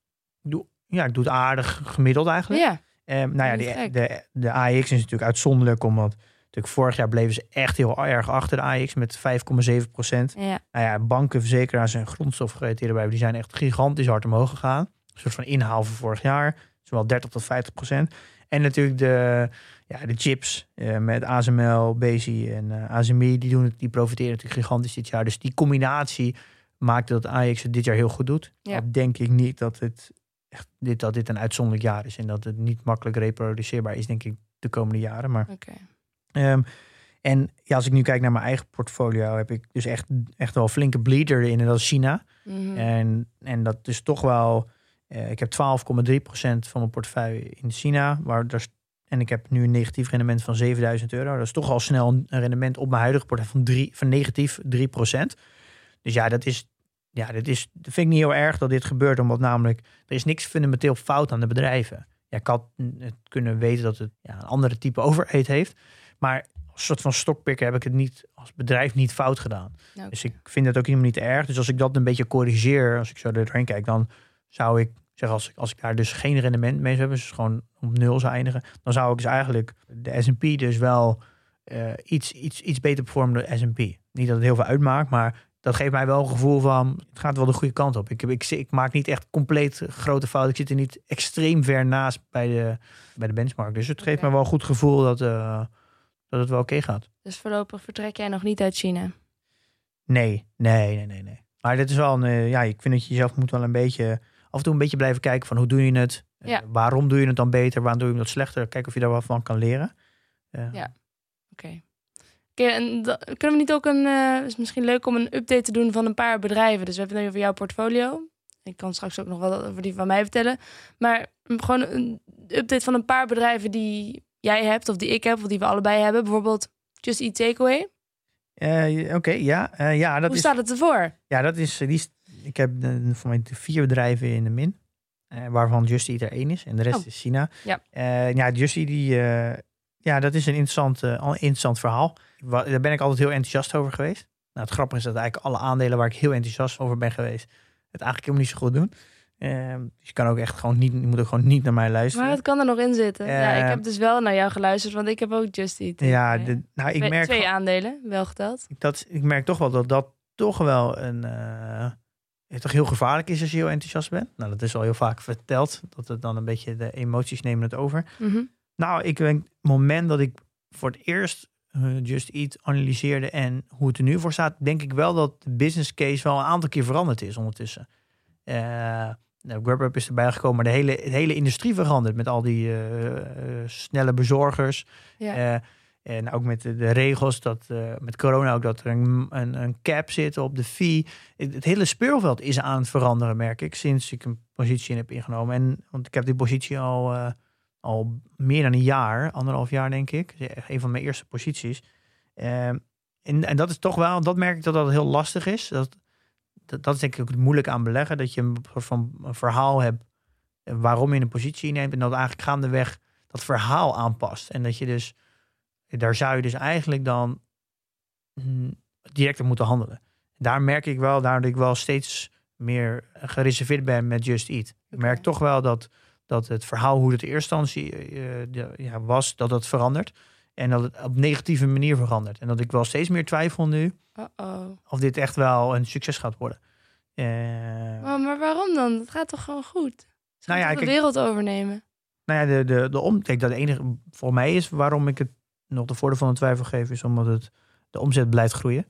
doe, ja, ik doe het aardig gemiddeld eigenlijk. Ja. Ehm, nou ja, de, de, AX is natuurlijk uitzonderlijk, omdat natuurlijk vorig jaar bleven ze echt heel erg achter de AX met 5,7 procent. Ja. Nou ja, banken, verzekeraars en grondstofgerelateerde bedrijven, die zijn echt gigantisch hard omhoog gegaan. Een soort van inhaal van vorig jaar, zowel 30 tot 50 procent. En natuurlijk de, ja, de chips eh, met ASML, Bezi en eh ASMI, die, doen het, die profiteren natuurlijk gigantisch dit jaar. Dus die combinatie maakt dat Ajax het dit jaar heel goed doet. Ja. Denk ik niet dat het echt dit, dat dit een uitzonderlijk jaar is en dat het niet makkelijk reproduceerbaar is, denk ik, de komende jaren. Maar. Ehm, en ja, als ik nu kijk naar mijn eigen portfolio, heb ik dus echt, echt wel flinke bleeder in. En dat is China. Mhm. En, en dat is toch wel. eh, ik heb 12,3% van mijn portefeuille in China. Waar daar, en ik heb nu een negatief rendement van 7000 euro. Dat is toch al snel een rendement op mijn huidige portefeuille van, drie, van negatief 3%. Dus ja, dat is. Ja, dat, is, dat vind ik niet heel erg dat dit gebeurt. Omdat namelijk. Er is niks fundamenteel fout aan de bedrijven. Ja, ik had het kunnen weten dat het ja, een andere type overheid heeft. Maar als soort van stokpikker heb ik het niet als bedrijf niet fout gedaan. Dus ik vind dat ook helemaal niet erg. Dus als ik dat een beetje corrigeer, als ik zo doorheen kijk, dan zou ik zeggen, als ik, als ik daar dus geen rendement mee zou hebben, dus gewoon op nul zou eindigen, dan zou ik dus eigenlijk de S&P dus wel eh, iets, iets, iets beter performen dan de S&P. Niet dat het heel veel uitmaakt, maar dat geeft mij wel een gevoel van, het gaat wel de goede kant op. Ik, ik, ik maak niet echt compleet grote fouten. Ik zit er niet extreem ver naast bij de, bij de benchmark. Dus het geeft me wel een goed gevoel dat, eh, dat het wel oké gaat. Dus voorlopig vertrek jij nog niet uit China. Nee, nee, nee, nee, nee. Maar dit is wel een, eh, ja, ik vind dat je jezelf moet wel een beetje, af en toe een beetje blijven kijken van hoe doe je het? Eh, Ja. waarom doe je het dan beter? Waarom doe je het slechter? Kijken of je daar wat van kan leren. Ja. Oké. Oké, en kunnen we niet ook een... eh, is misschien leuk om een update te doen van een paar bedrijven. Dus we hebben het nu over jouw portfolio. Ik kan straks ook nog wat over die van mij vertellen. Maar gewoon een update van een paar bedrijven die jij hebt... of die ik heb, of die we allebei hebben. Bijvoorbeeld Just Eat Takeaway. eh, Oké, ja, eh, ja, dat Hoe is, staat het ervoor? ja, dat is, die ik heb voor mij vier bedrijven in de min, waarvan Just Eat er één is en de rest Oh. is China. Ja. Ja, Just Eat, die, ja, dat is een interessant, interessant verhaal. Daar ben ik altijd heel enthousiast over geweest. Nou, het grappige is dat eigenlijk alle aandelen waar ik heel enthousiast over ben geweest, het eigenlijk helemaal niet zo goed doen. Ehm, dus je kan ook echt gewoon niet, je moet ook gewoon niet naar mij luisteren. Maar het kan er nog in zitten. ja, ik Eh, heb dus wel naar jou geluisterd, want ik heb ook Just Eat. ja, de, nou, ik twee, merk, twee aandelen, wel geteld. dat, ik merk toch wel dat dat toch wel een, eh, het toch heel gevaarlijk is als je heel enthousiast bent. Nou, dat is al heel vaak verteld, dat het dan een beetje de emoties nemen het over. Mhm. Nou, ik denk, het moment dat ik voor het eerst Just Eat analyseerde en hoe het er nu voor staat, denk ik wel dat de business case wel een aantal keer veranderd is ondertussen. Eh nou, is erbij gekomen, maar de hele, de hele industrie verandert met al die eh, eh, snelle bezorgers. Ja. En ook met de, de regels, dat, met corona ook, dat er een, een, een cap zit op de fee. Het, het hele speelveld is aan het veranderen, merk ik, sinds ik een positie in heb ingenomen. En, want ik heb die positie al, al meer dan een jaar, anderhalf jaar denk ik. Een van mijn eerste posities. Ehm, en, en dat is toch wel, dat merk ik dat dat heel lastig is. Dat, dat, dat is denk ik ook het moeilijk aan beleggen. Dat je een soort van een verhaal hebt eh, waarom je een positie neemt. En dat eigenlijk gaandeweg dat verhaal aanpast. En dat je dus, daar zou je dus eigenlijk dan mm, direct op moeten handelen. Daar merk ik wel, daar dat ik wel steeds meer gereserveerd ben met Just Eat. Ik merk toch wel dat, dat het verhaal hoe het in eerste instantie eh, de- ja, was, dat het verandert. En dat het op negatieve manier verandert. En dat ik wel steeds meer twijfel nu Uh-oh. of dit echt wel een succes gaat worden. Eh, Oh, maar waarom dan? Het gaat toch gewoon goed? Ze Nou ja, de kijk- wereld overnemen. nou ja, de, de, de om, kijk, dat enige voor mij is waarom ik het nog de voordeel van de twijfel geef, is omdat het de omzet blijft groeien.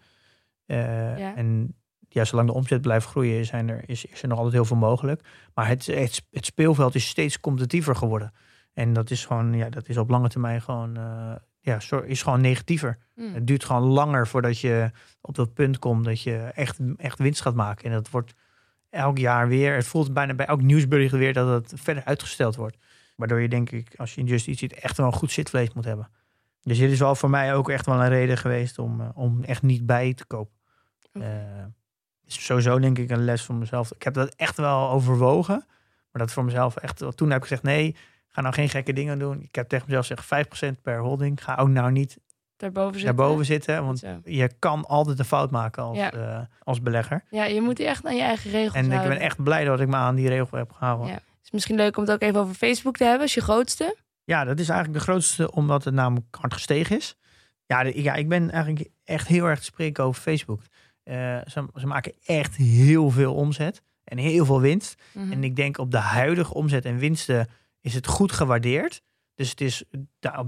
Eh, Ja. En ja, zolang de omzet blijft groeien, zijn er, is, is er nog altijd heel veel mogelijk. Maar het, het, het speelveld is steeds competitiever geworden. En dat is gewoon, ja, dat is op lange termijn gewoon, eh, ja, is gewoon negatiever. Hm. Het duurt gewoon langer voordat je op dat punt komt dat je echt, echt winst gaat maken. En dat wordt elk jaar weer. Het voelt bijna bij elk nieuwsbericht weer dat het verder uitgesteld wordt. Waardoor je denk ik, als je in Just ziet, echt wel een goed zitvlees moet hebben. Dus dit is wel voor mij ook echt wel een reden geweest om, eh, om echt niet bij te kopen. Oké. Eh, is sowieso denk ik een les voor mezelf. Ik heb dat echt wel overwogen. Maar dat voor mezelf echt. Toen heb ik gezegd: nee, ga nou geen gekke dingen doen. Ik heb tegen mezelf gezegd: 5% per holding. Ga ook nou niet Daarboven zitten. daarboven zitten. Want Zo. je kan altijd een fout maken als, Ja. eh, als belegger. Ja, je moet die echt aan je eigen regels En ik ben echt blij dat ik me aan die regel heb gehouden. Ja. Ja. Het is misschien leuk om het ook even over Facebook te hebben. als je grootste. dat is eigenlijk de grootste, omdat het namelijk hard gestegen is. Ja, de- ja ik ben eigenlijk echt heel erg te spreken over Facebook. Eh, ze, ze maken echt heel veel omzet en heel veel winst. Mhm. En ik denk op de huidige omzet en winsten is het goed gewaardeerd. Dus het is,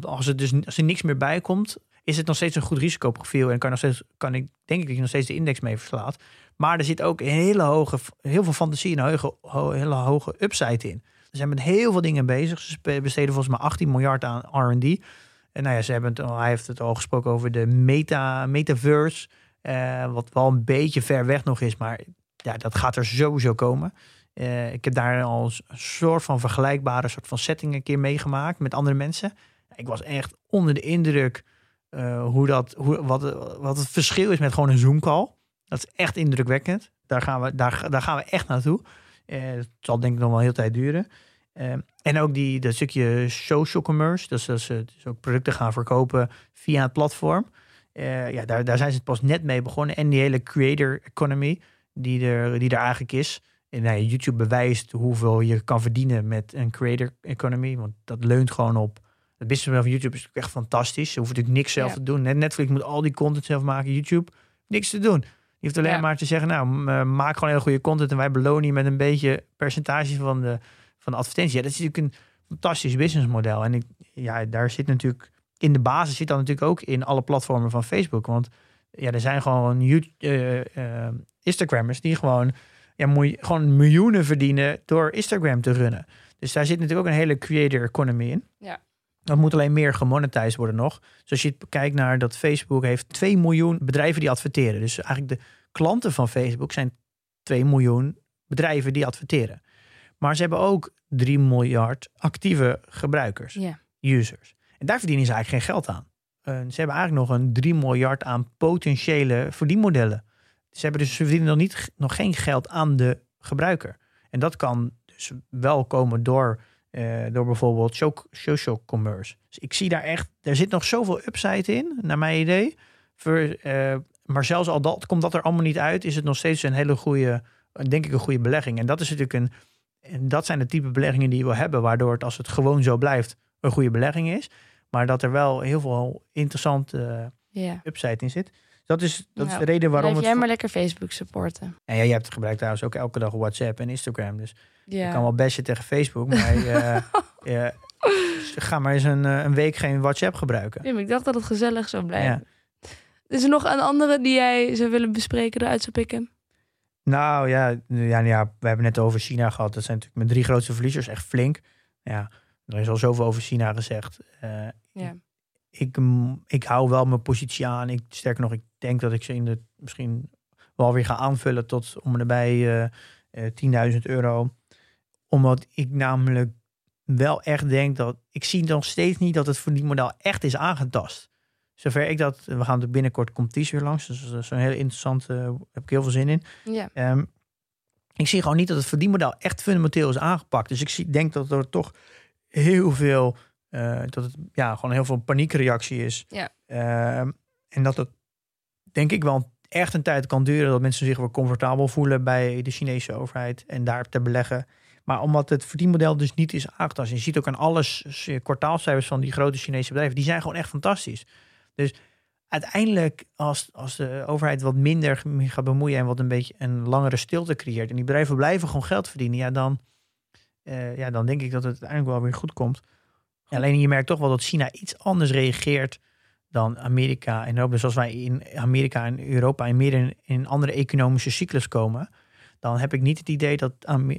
als, er dus, als er niks meer bij komt, is het nog steeds een goed risicoprofiel. En kan, nog steeds, kan ik, denk ik dat je nog steeds de index mee verslaat. Maar er zit ook een hele hoge, heel veel fantasie en hoge, ho- hele hoge upside in. Ze zijn met heel veel dingen bezig. Ze besteden volgens mij 18 miljard aan R&D. En nou ja, ze hebben het, hij heeft het al gesproken over de meta, metaverse. Eh, wat wel een beetje ver weg nog is. Maar ja, dat gaat er sowieso komen. Eh, ik heb daar al een soort van vergelijkbare soort van setting een keer meegemaakt met andere mensen. Ik was echt onder de indruk eh, hoe dat, hoe, wat, wat het verschil is met gewoon een Zoom-call. Dat is echt indrukwekkend. Daar gaan we, daar, daar gaan we echt naartoe. Het zal denk ik nog wel hele tijd duren. En ook die, dat stukje social commerce, dus dat ze dus ook producten gaan verkopen via het platform. Eh, ja, daar, daar zijn ze pas net mee begonnen. En die hele creator economy, die er, die er eigenlijk is. En nou, YouTube bewijst hoeveel je kan verdienen met een creator economy. Want dat leunt gewoon op. Het business van YouTube is natuurlijk echt fantastisch. Ze hoeven natuurlijk niks zelf Ja. te doen. Net Netflix moet al die content zelf maken. YouTube, niks te doen. Je hoeft alleen Ja. maar te zeggen, nou, eh, maak gewoon hele goede content. En wij belonen je met een beetje percentage van de, van de advertentie. Ja, dat is natuurlijk een fantastisch businessmodel. En ik, ja, daar zit natuurlijk, in de basis zit dan natuurlijk ook in alle platformen van Facebook. Want ja, er zijn gewoon eh, eh, Instagrammers die gewoon, ja, moet je, gewoon miljoenen verdienen door Instagram te runnen. Dus daar zit natuurlijk ook een hele creator economy in. Ja. Dat moet alleen meer gemonetized worden nog. Dus als je kijkt naar dat Facebook heeft 2 miljoen bedrijven die adverteren. Dus eigenlijk de klanten van Facebook zijn 2 miljoen bedrijven die adverteren. Maar ze hebben ook 3 miljard actieve gebruikers, Ja. users. En daar verdienen ze eigenlijk geen geld aan. Eh, ze hebben eigenlijk nog een 3 miljard aan potentiële verdienmodellen. Ze hebben dus ze verdienen nog, niet, nog geen geld aan de gebruiker. En dat kan dus wel komen door, eh, door bijvoorbeeld so- social commerce. Dus ik zie daar echt, er zit nog zoveel upside in, naar mijn idee. Voor, eh, maar zelfs al dat komt dat er allemaal niet uit, is het nog steeds een hele goede, denk ik, een goede belegging. En dat is natuurlijk een, en dat zijn de type beleggingen die je wil hebben, waardoor het als het gewoon zo blijft een goede belegging is. Maar dat er wel heel veel interessante ja. upside in zit. Dat is, dat is de reden waarom Blijf het. jij maar lekker Facebook supporten. En ja, je hebt gebruikt trouwens ook elke dag WhatsApp en Instagram. Dus Ja. je kan wel bashen tegen Facebook. Maar eh, ga maar eens een, eh, een week geen WhatsApp gebruiken. Wim, ik dacht dat het gezellig zou blijven. Ja. Is er nog een andere die jij zou willen bespreken, eruit zou pikken? Nou ja, ja, ja, we hebben net over China gehad. Dat zijn natuurlijk mijn drie grootste verliezers. Echt flink. Ja, er is al zoveel over China gezegd. Eh, Ja. ik, mm, ik hou wel mijn positie aan. Ik, sterker nog, ik denk dat ik ze in de misschien wel weer ga aanvullen tot om erbij eh 10.000 euro. Omdat ik namelijk wel echt denk dat ik zie nog steeds niet dat het verdienmodel echt is aangetast. Zover ik dat, we gaan natuurlijk binnenkort komt weer langs. Dus dat is een hele interessante, eh, heb ik heel veel zin in. Ja. Ehm, ik zie gewoon niet dat het verdienmodel echt fundamenteel is aangepakt. Dus ik zie, denk dat er toch heel veel, eh, dat het ja, gewoon heel veel paniekreactie is. Ja. Ehm, en dat het, denk ik wel, echt een tijd kan duren dat mensen zich weer comfortabel voelen bij de Chinese overheid en daar te beleggen. Maar omdat het verdienmodel dus niet is aangetast. Je ziet ook aan alles kwartaalcijfers van die grote Chinese bedrijven. Die zijn gewoon echt fantastisch. Dus uiteindelijk, als, als de overheid wat minder gaat bemoeien en wat een beetje een langere stilte creëert. En die bedrijven blijven gewoon geld verdienen. Ja, dan, eh, ja, dan denk ik dat het uiteindelijk wel weer goed komt. Alleen je merkt toch wel dat China iets anders reageert dan Amerika en Europa. Dus als wij in Amerika en Europa in meer in, andere economische cyclus komen, dan heb ik niet het idee dat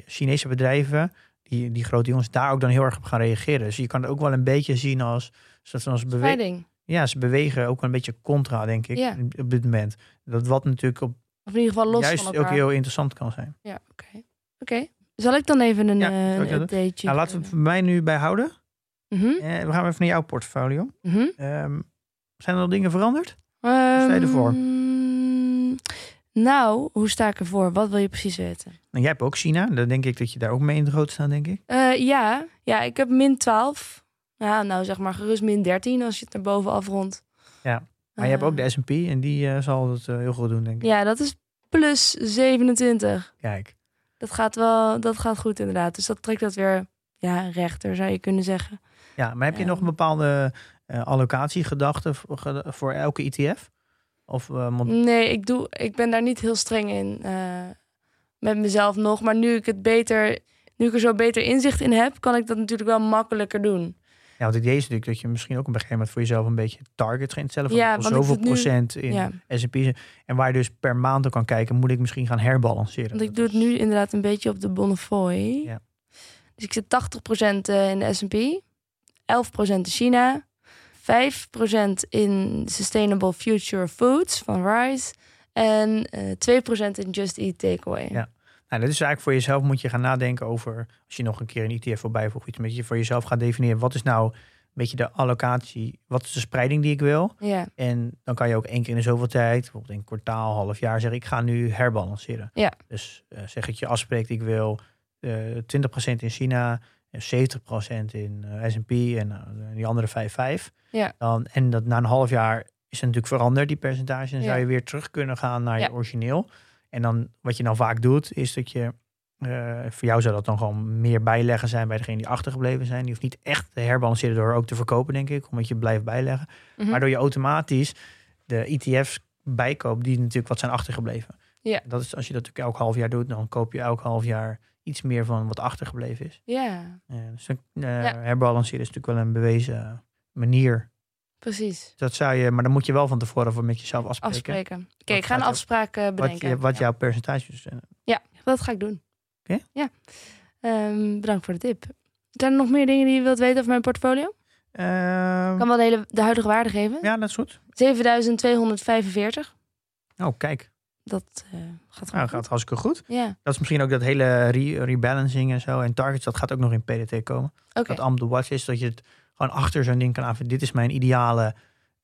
Chinese bedrijven, die, die grote jongens, daar ook dan heel erg op gaan reageren. Dus je kan het ook wel een beetje zien als, als, als bewe- Scheiding. ja, ze bewegen ook wel een beetje contra, denk ik, Ja. op dit moment. Dat wat natuurlijk op, Of in ieder geval los juist van ook elkaar. heel interessant kan zijn. Ja, oké. Oké. Zal ik dan even een Ja, eh, updateje Nou, laten we het voor mij nu bij houden. Mhm, Eh, we gaan even naar jouw portfolio. mhm. Ehm, zijn er nog dingen veranderd? sta je ervoor? Ehm, nou, hoe sta ik ervoor? Wat wil je precies weten? Nou, jij hebt ook China. Dan denk ik dat je daar ook mee in de groot staat, denk ik. Eh, ja. ja, ik heb min 12. Ja, nou zeg maar gerust min 13 als je het erboven afrondt. Ja, Maar je hebt ook de S&P en die zal het heel goed doen, denk ik. Ja, dat is plus 27. Kijk. Dat gaat wel, dat gaat goed inderdaad. Dus dat trekt dat weer ja, rechter, zou je kunnen zeggen. Ja, maar heb je nog een bepaalde eh allocatiegedachte voor, elke ETF? Of, eh, Nee, ik, doe, ik ben daar niet heel streng in eh, met mezelf nog. Maar nu ik het beter, nu ik er zo beter inzicht in heb, kan ik dat natuurlijk wel makkelijker doen. Ja, want het idee is natuurlijk dat je misschien ook een gegeven moment voor jezelf een beetje targets gaat instellen. Van Ja, zoveel nu- procent in Ja. S&P. En waar je dus per maand ook kan kijken, moet ik misschien gaan herbalanceren. Want ik Dat doe het nu inderdaad een beetje op de Bonnefoy. Ja. Dus ik zit 80% in de S&P, 11% in China, 5% in Sustainable Future Foods van Rise en eh 2% in Just Eat Takeaway. Ja. Nou, dat is eigenlijk voor jezelf moet je gaan nadenken over, als je nog een keer een ETF voorbij voegt, iets met je voor jezelf gaat definiëren. Wat is nou een beetje de allocatie, wat is de spreiding die ik wil? Ja, En dan kan je ook één keer in de zoveel tijd, bijvoorbeeld in een kwartaal, half jaar, zeggen ik ga nu herbalanceren. Ja. Dus eh, zeg dat je afspreekt, ik wil eh 20% in China, en 70% in eh, S&P en eh, die andere 5,5. Ja. Dan, en dat na een half jaar is het natuurlijk veranderd, die percentage. Dan zou je weer terug kunnen gaan naar Ja. je origineel. En dan wat je dan vaak doet, is dat je... eh, voor jou zou dat dan gewoon meer bijleggen zijn bij degene die achtergebleven zijn. Die hoeft niet echt te herbalanceren door ook te verkopen, denk ik. Omdat je blijft bijleggen. Mhm. Waardoor je automatisch de ETF's bijkoopt die natuurlijk wat zijn achtergebleven. Ja. Dat is, als je dat natuurlijk elk half jaar doet, dan koop je elk half jaar iets meer van wat achtergebleven is. Ja, Ja, dus eh, herbalanceren is natuurlijk wel een bewezen manier. Precies. Dat zou je, maar dan moet je wel van tevoren voor met jezelf afspreken. Afspreken. Oké, Wat ik ga een afspraak eh, Wat, bedenken. wat Ja. jouw percentages zijn. Ja, dat ga ik doen. Oké. Ja. Ehm, bedankt voor de tip. Zijn er nog meer dingen die je wilt weten over mijn portfolio? Ehm, kan wel de, hele, de huidige waarde geven. ja, dat is goed. 7245. Oh, kijk. Dat eh, gaat Nou, gaat hartstikke goed. Ja, Dat is misschien ook dat hele re- rebalancing en zo. En targets, dat gaat ook nog in PDT komen. Dat am the watch is dat je het gewoon achter zo'n ding kan aanvullen. Dit is mijn ideale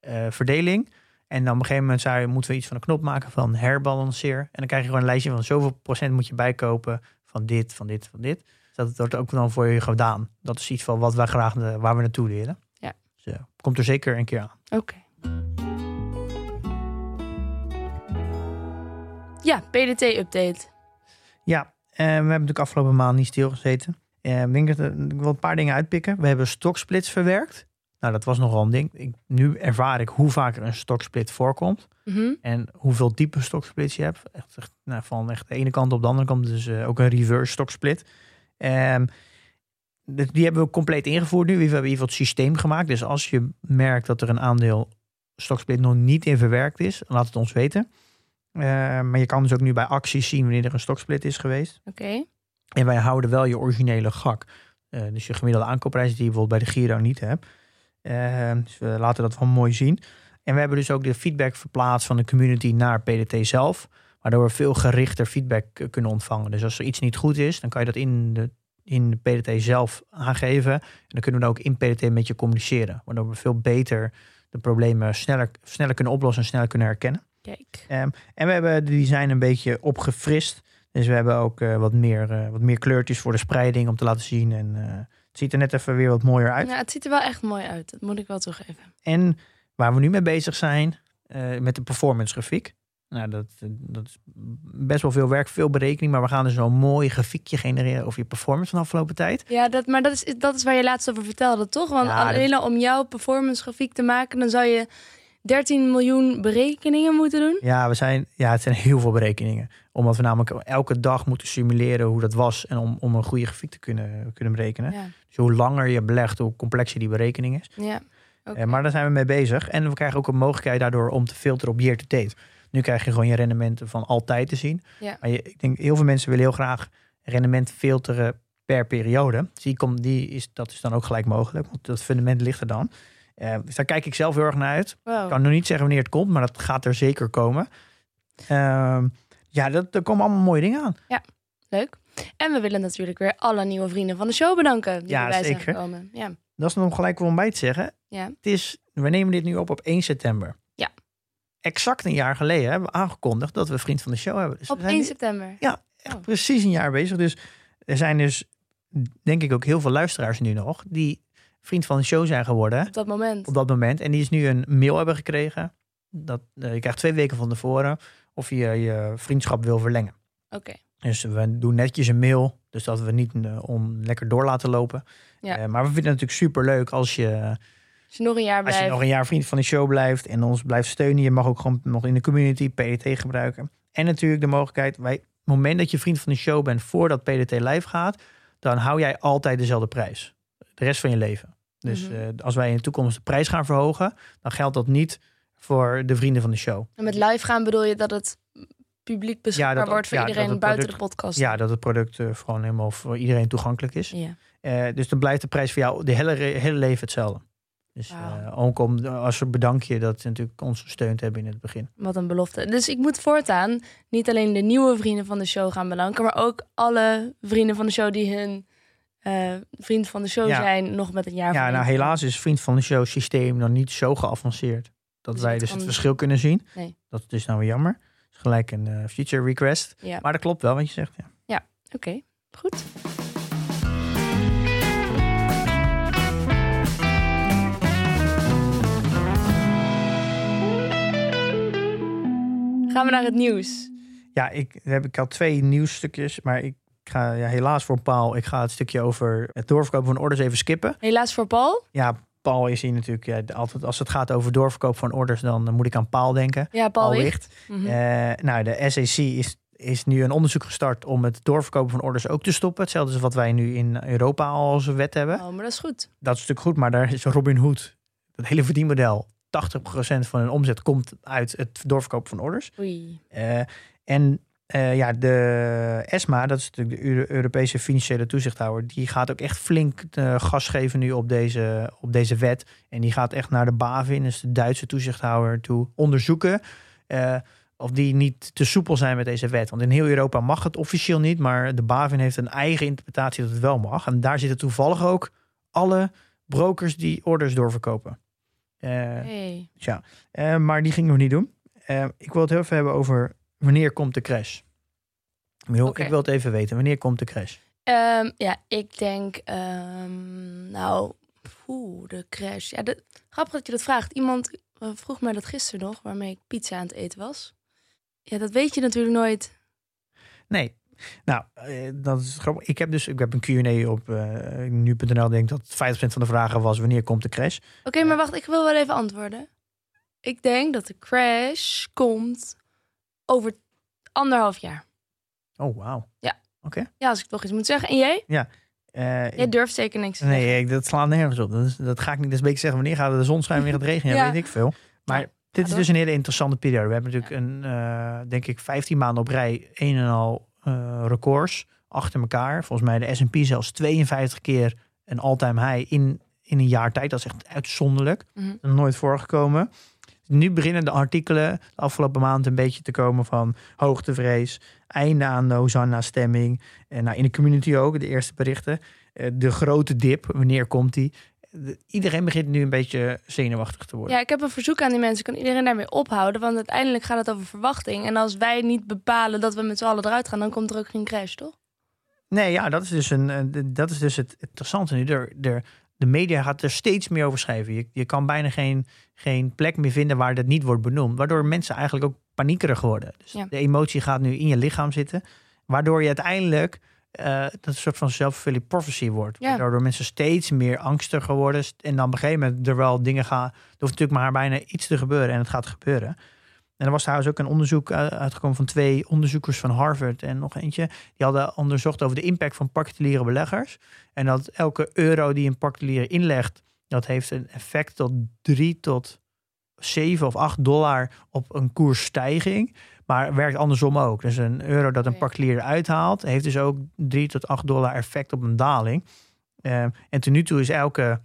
eh, verdeling. En dan op een gegeven moment zou je, moeten we iets van een knop maken van herbalanceer. En dan krijg je gewoon een lijstje van zoveel procent moet je bijkopen van dit, van dit, van dit. Dus dat wordt ook dan voor je gedaan. Dat is iets van wat wij graag eh, waar we naartoe willen. Ja. Dus, eh, komt er zeker een keer aan. Oké. Ja, PDT-update. Ja, eh, we hebben natuurlijk afgelopen maand niet stilgezeten. Eh, ik wil een paar dingen uitpikken. We hebben stocksplits verwerkt. Nou, dat was nogal een ding. Ik, nu ervaar ik hoe vaak er een stocksplit voorkomt. Mhm. En hoeveel type stocksplits je hebt. Echt, echt, nou, van echt de ene kant op de andere kant. Dus eh, ook een reverse stocksplit. Ehm, de- die hebben we compleet ingevoerd nu. We hebben in ieder geval het systeem gemaakt. Dus als je merkt dat er een aandeel stocksplit nog niet in verwerkt is, laat het ons weten. Eh, maar je kan dus ook nu bij acties zien wanneer er een stocksplit is geweest. Oké. En wij houden wel je originele GAK. Eh, dus je gemiddelde aankoopprijs die je bijvoorbeeld bij de Giro niet hebt. Eh, dus we laten dat wel mooi zien. En we hebben dus ook de feedback verplaatst van de community naar PDT zelf. Waardoor we veel gerichter feedback kunnen ontvangen. Dus als er iets niet goed is, dan kan je dat in de, in de PDT zelf aangeven. En dan kunnen we ook in PDT met je communiceren. Waardoor we veel beter de problemen sneller, sneller kunnen oplossen en sneller kunnen herkennen. Kijk. Ehm, en we hebben de design een beetje opgefrist. Dus we hebben ook eh, wat, meer, eh, wat meer kleurtjes voor de spreiding om te laten zien. En eh, het ziet er net even weer wat mooier uit. Ja, het ziet er wel echt mooi uit. Dat moet ik wel toegeven. En waar we nu mee bezig zijn, met de performance grafiek. Nou, dat, dat is best wel veel werk, veel berekening. Maar we gaan dus zo'n mooi grafiekje genereren over je performance van de afgelopen tijd. Ja, dat, maar dat is, dat is waar je laatst over vertelde, toch? Want Ja, dat- alleen al om jouw performance grafiek te maken, dan zou je 13 miljoen berekeningen moeten doen. Ja, we zijn, ja, het zijn heel veel berekeningen. Omdat we namelijk elke dag moeten simuleren hoe dat was. En om, om een goede grafiek te kunnen, kunnen berekenen. Ja, Dus hoe langer je belegt, hoe complexer die berekening is. ja. Eh, maar daar zijn we mee bezig. En we krijgen ook een mogelijkheid daardoor om te filteren op year to date. Nu krijg je gewoon je rendementen van altijd te zien. Ja. Maar je, ik denk, heel veel mensen willen heel graag rendement filteren per periode. Dus die komt, die is, dat is dan ook gelijk mogelijk. Want dat fundament ligt er dan. Eh, dus daar kijk ik zelf heel erg naar uit. Wow. Ik kan nog niet zeggen wanneer het komt, maar dat gaat er zeker komen. Ehm, ja, dat, er komen allemaal mooie dingen aan. Leuk. En we willen natuurlijk weer alle nieuwe vrienden van de show bedanken die Ja, erbij zijn zeker. gekomen. Ja. Dat is nog gelijk om bij te zeggen. Ja. Het is, we nemen dit nu op op 1 september. Ja. Exact een jaar geleden hebben we aangekondigd dat we vriend van de show hebben. Dus Op we zijn 1 nu september. echt Oh. precies een jaar bezig. Dus er zijn dus, denk ik, ook heel veel luisteraars nu nog die vriend van de show zijn geworden Op dat moment. op dat moment. En die is nu een mail hebben gekregen. Dat, eh, je krijgt twee weken van tevoren of je je vriendschap wil verlengen. Oké. Dus we doen netjes een mail, dus dat we niet eh, om lekker door laten lopen. Ja. Eh, maar we vinden het natuurlijk super leuk als je Als je nog een jaar als je blijft. nog een jaar vriend van de show blijft en ons blijft steunen, je mag ook gewoon nog in de community PDT gebruiken. En natuurlijk de mogelijkheid, wij, het moment dat je vriend van de show bent voordat PDT live gaat, dan hou jij altijd dezelfde prijs. De rest van je leven. Dus Mhm. eh, als wij in de toekomst de prijs gaan verhogen, dan geldt dat niet voor de vrienden van de show. En met live gaan bedoel je dat het publiek beschikbaar dat- wordt voor ja, iedereen buiten de podcast. Ja, dat het product eh, gewoon helemaal voor iedereen toegankelijk is. Ja. Eh, dus dan blijft de prijs voor jou de hele, hele leven hetzelfde. Dus eh, ook om, als we bedankje dat ze natuurlijk ons gesteund hebben in het begin. Wat een belofte. Dus ik moet voortaan niet alleen de nieuwe vrienden van de show gaan bedanken, maar ook alle vrienden van de show die hun vriend van de show Ja. zijn, nog met een jaar Ja, nou helaas is vriend van de show systeem nog niet zo geavanceerd dat wij dus het verschil kunnen zien. Nee. Dat is dus nou weer jammer. Is gelijk een eh, uh, feature request. Maar dat klopt wel wat je zegt. Ja, ja. oké. Goed. Gaan we naar het nieuws? Ja, ik, heb, ik al twee nieuwsstukjes, maar ik ga ja, helaas voor Paul. Ik ga het stukje over het doorverkopen van orders even skippen. Helaas voor Paul? Ja, Paul is hier natuurlijk ja, altijd als het gaat over doorverkoop van orders, dan moet ik aan Paul denken. Ja, Paul Paul Wicht. Wicht. Mhm. Eh, nou, de SEC is, is nu een onderzoek gestart om het doorverkopen van orders ook te stoppen. Hetzelfde als wat wij nu in Europa al als wet hebben. Oh, maar dat is goed. Dat is natuurlijk goed, maar daar is Robin Hood, het hele verdienmodel, 80% van hun omzet komt uit het doorverkopen van orders. Oei. Eh, en eh, ja, de ESMA, dat is natuurlijk de Euro- Europese financiële toezichthouder, die gaat ook echt flink eh, gas geven nu op deze, op deze wet. En die gaat echt naar de BaFin, dus de Duitse toezichthouder, toe onderzoeken eh, of die niet te soepel zijn met deze wet. Want in heel Europa mag het officieel niet, maar de BaFin heeft een eigen interpretatie dat het wel mag. En daar zitten toevallig ook alle brokers die orders doorverkopen. Hey. eh, maar die ging nog niet doen. Ik wil het heel even hebben over wanneer komt de crash. Ik bedoel. Ik wil het even weten. Wanneer komt de crash? Ehm, ja, ik denk, ehm, nou, oeh, de crash. Ja, de, grappig dat je dat vraagt. Iemand eh, vroeg mij dat gisteren nog, waarmee ik pizza aan het eten was. Ja, dat weet je natuurlijk nooit. Nee. Nou, eh, dat is grappig. Ik heb dus ik heb een Q&A op eh, nu.nl. Denk dat 50% van de vragen was wanneer komt de crash. Oké, maar wacht, ik wil wel even antwoorden. Ik denk dat de crash komt over anderhalf jaar. Oh, wauw. Ja, als ik toch iets moet zeggen. En jij? Eh, Jij durft zeker niks te nee, ik, dat slaat nergens op. Dat, is- dat ga ik niet eens een beetje zeggen. Wanneer gaat de zon schijnen, wanneer gaat het regenen? Ja, Ja. weet ik veel. Maar Ja, dit is door. dus een hele interessante periode. We hebben natuurlijk een, eh, denk ik, 15 maanden op rij een en al eh, records achter elkaar. Volgens mij de S&P zelfs 52 keer een all-time high in, in een jaar tijd. Dat is echt uitzonderlijk. Mhm. Nooit voorgekomen. Nu beginnen de artikelen de afgelopen maand een beetje te komen van hoogtevrees, einde aan de Hosanna-stemming. En nou, in de community ook, de eerste berichten. Eh, de grote dip, wanneer komt die? De- Iedereen begint nu een beetje zenuwachtig te worden. Ja, ik heb een verzoek aan die mensen. Kan iedereen daarmee ophouden? Want uiteindelijk gaat het over verwachting. En als wij niet bepalen dat we met z'n allen eruit gaan, dan komt er ook geen crash, toch? Nee, ja, dat is dus, een, eh, dat is dus het interessante nu. Er, er, de media gaat er steeds meer over schrijven. Je, je kan bijna geen, geen plek meer vinden waar dat niet wordt benoemd. Waardoor mensen eigenlijk ook paniekerig worden. Dus Ja. de emotie gaat nu in je lichaam zitten. Waardoor je uiteindelijk eh, dat een soort van self-fulfilling prophecy wordt. Ja. Waardoor mensen steeds meer angstiger worden. En dan op een gegeven moment er wel dingen gaan... Er hoeft natuurlijk maar bijna iets te gebeuren en het gaat gebeuren. En er was trouwens ook een onderzoek eh, uitgekomen van twee onderzoekers van Harvard en nog eentje. Die hadden onderzocht over de impact van particuliere beleggers. En dat elke euro die een particulier inlegt, dat heeft een effect tot 3 tot 7 of 8 dollar op een koersstijging. Maar werkt andersom ook. Dus een euro dat een particulier uithaalt, heeft dus ook 3 tot 8 dollar effect op een daling. Ehm, en tot nu toe is elke,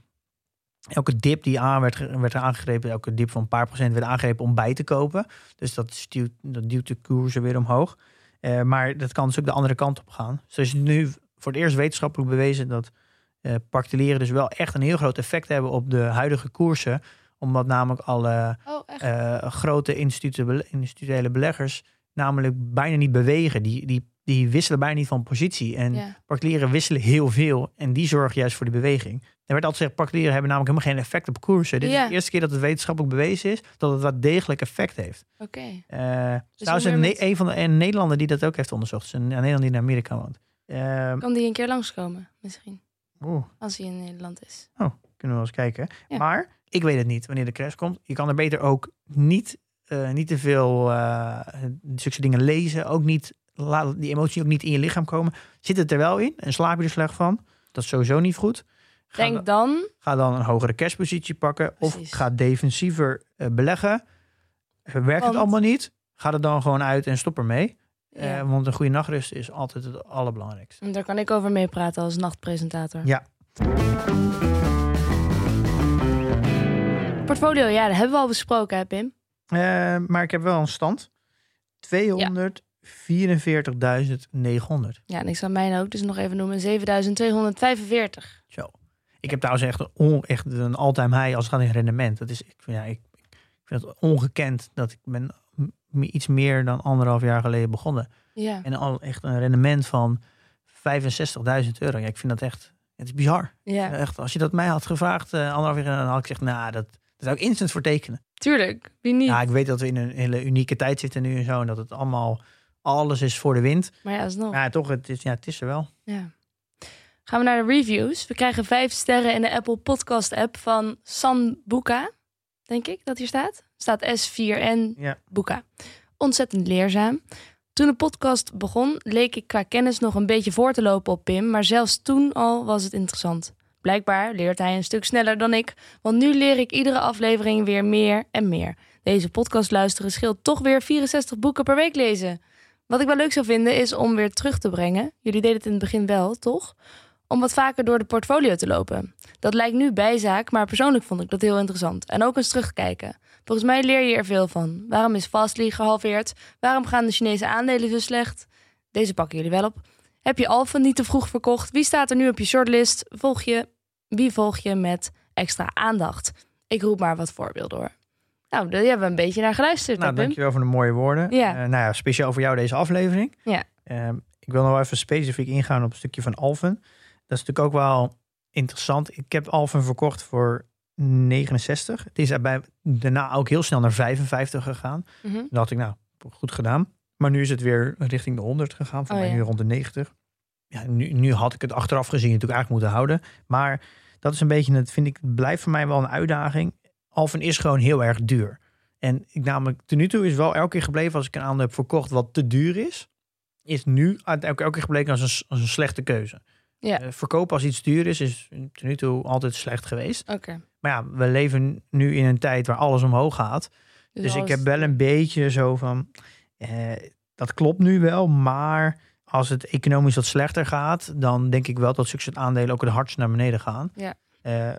elke dip die aan werd, werd aangegrepen, elke dip van een paar procent werd aangegrepen om bij te kopen. Dus dat, stuwt, dat duwt de koersen weer omhoog. Eh, maar dat kan dus ook de andere kant op gaan. Dus is nu voor het eerst wetenschappelijk bewezen dat particulieren dus wel echt een heel groot effect hebben op de huidige koersen. Omdat namelijk alle Oh, eh, grote institutionele beleggers namelijk bijna niet bewegen. Die, die, die wisselen bijna niet van positie. En ja. particulieren wisselen heel veel en die zorgen juist voor de beweging. Er werd altijd gezegd, particulieren hebben namelijk helemaal geen effect op koersen. Dit is de eerste keer dat het wetenschappelijk bewezen is dat het wat degelijk effect heeft. Oké. Eh Dus trouwens, hoe een, een van de een Nederlander die dat ook heeft onderzocht. Dus een, een Nederlander die in Amerika woont. Eh, Kan die een keer langskomen, misschien? oeh, Als hij in Nederland is. kunnen we wel eens kijken. Ja. Maar ik weet het niet wanneer de crash komt. Je kan er beter ook niet, eh, niet te veel uh, zulke dingen lezen. Ook niet, laat die emotie ook niet in je lichaam komen. Zit het er wel in en slaap je er slecht van? Dat is sowieso niet goed. Ga, Denk dan. ga dan een hogere cashpositie pakken. Precies. Of ga defensiever eh, beleggen. Werkt Want- het allemaal niet? Ga er dan gewoon uit en stop ermee. Ja. Eh, want een goede nachtrust is altijd het allerbelangrijkste. En Daar kan ik over meepraten als nachtpresentator. Ja. Portfolio, ja, dat hebben we al besproken, hè, Pim? Eh, maar ik heb wel een stand. 244.900. Ja, en ik zal mijn ook dus nog even noemen. 7245. Zo. Ik heb trouwens echt een, on, echt een all-time high als het gaat in rendement. Dat is, ik, vind- ja, ik, ik vind het ongekend dat ik ben iets meer dan anderhalf jaar geleden begonnen. Ja. En al echt een rendement van 65.000 euro. Ja, ik vind dat echt, het is bizar. ja. Echt, als je dat mij had gevraagd, eh anderhalf jaar geleden, dan had ik gezegd, nou, dat, zou ik instant voor tekenen. Tuurlijk, wie niet? Ja, ik weet dat we in een hele unieke tijd zitten nu en zo. En dat het allemaal, alles is voor de wind. maar ja, alsnog. Maar ja, toch, het is, ja, het is er wel. Ja. Gaan we naar de reviews. We krijgen vijf sterren in de Apple Podcast app van San Buka. Denk ik dat hier staat. Staat S4N Ja. Buka. Ontzettend leerzaam. Toen de podcast begon, leek ik qua kennis nog een beetje voor te lopen op Pim. Maar zelfs toen al was het interessant. Blijkbaar leert hij een stuk sneller dan ik. Want nu leer ik iedere aflevering weer meer en meer. Deze podcast luisteren scheelt toch weer 64 boeken per week lezen. Wat ik wel leuk zou vinden is om weer terug te brengen. Jullie deden het in het begin wel, toch? Om wat vaker door de portfolio te lopen. Dat lijkt nu bijzaak, maar persoonlijk vond ik dat heel interessant. En ook eens terugkijken. Volgens mij leer je er veel van. Waarom is Fastly gehalveerd? Waarom gaan de Chinese aandelen zo slecht? Deze pakken jullie wel op. Heb je Alphen niet te vroeg verkocht? Wie staat er nu op je shortlist? Volg je, wie volg je met extra aandacht? Ik roep maar wat voorbeelden door. Nou, daar hebben we een beetje naar geluisterd. Nou, dankjewel voor de mooie woorden. Ja. Eh, nou ja, speciaal voor jou deze aflevering. Ja. Ehm, ik wil nog wel even specifiek ingaan op een stukje van Alphen. Dat is natuurlijk ook wel interessant. Ik heb Alphen verkocht voor 69. Het is bij, daarna ook heel snel naar 55 gegaan. Dan dacht ik, nou, goed gedaan. Maar nu is het weer richting de 100 gegaan. Voor Oh, mij ja. nu rond de 90. Ja, nu, nu had ik het achteraf gezien natuurlijk eigenlijk moeten houden. Maar dat is een beetje, het vind ik, blijft voor mij wel een uitdaging. Alphen is gewoon heel erg duur. En ik namelijk, tot nu toe is wel elke keer gebleven als ik een aandeel heb verkocht wat te duur is. Is nu uiteindelijk elke keer gebleken als een, als een slechte keuze. Ja. Eh, verkopen als iets duur is, is tot nu toe altijd slecht geweest. Oké. Maar ja, we leven nu in een tijd waar alles omhoog gaat. Dus, ik alles- heb wel een beetje zo van, eh, dat klopt nu wel, maar als het economisch wat slechter gaat, dan denk ik wel dat succesaandelen ook het hardst naar beneden gaan. Ja. Eh,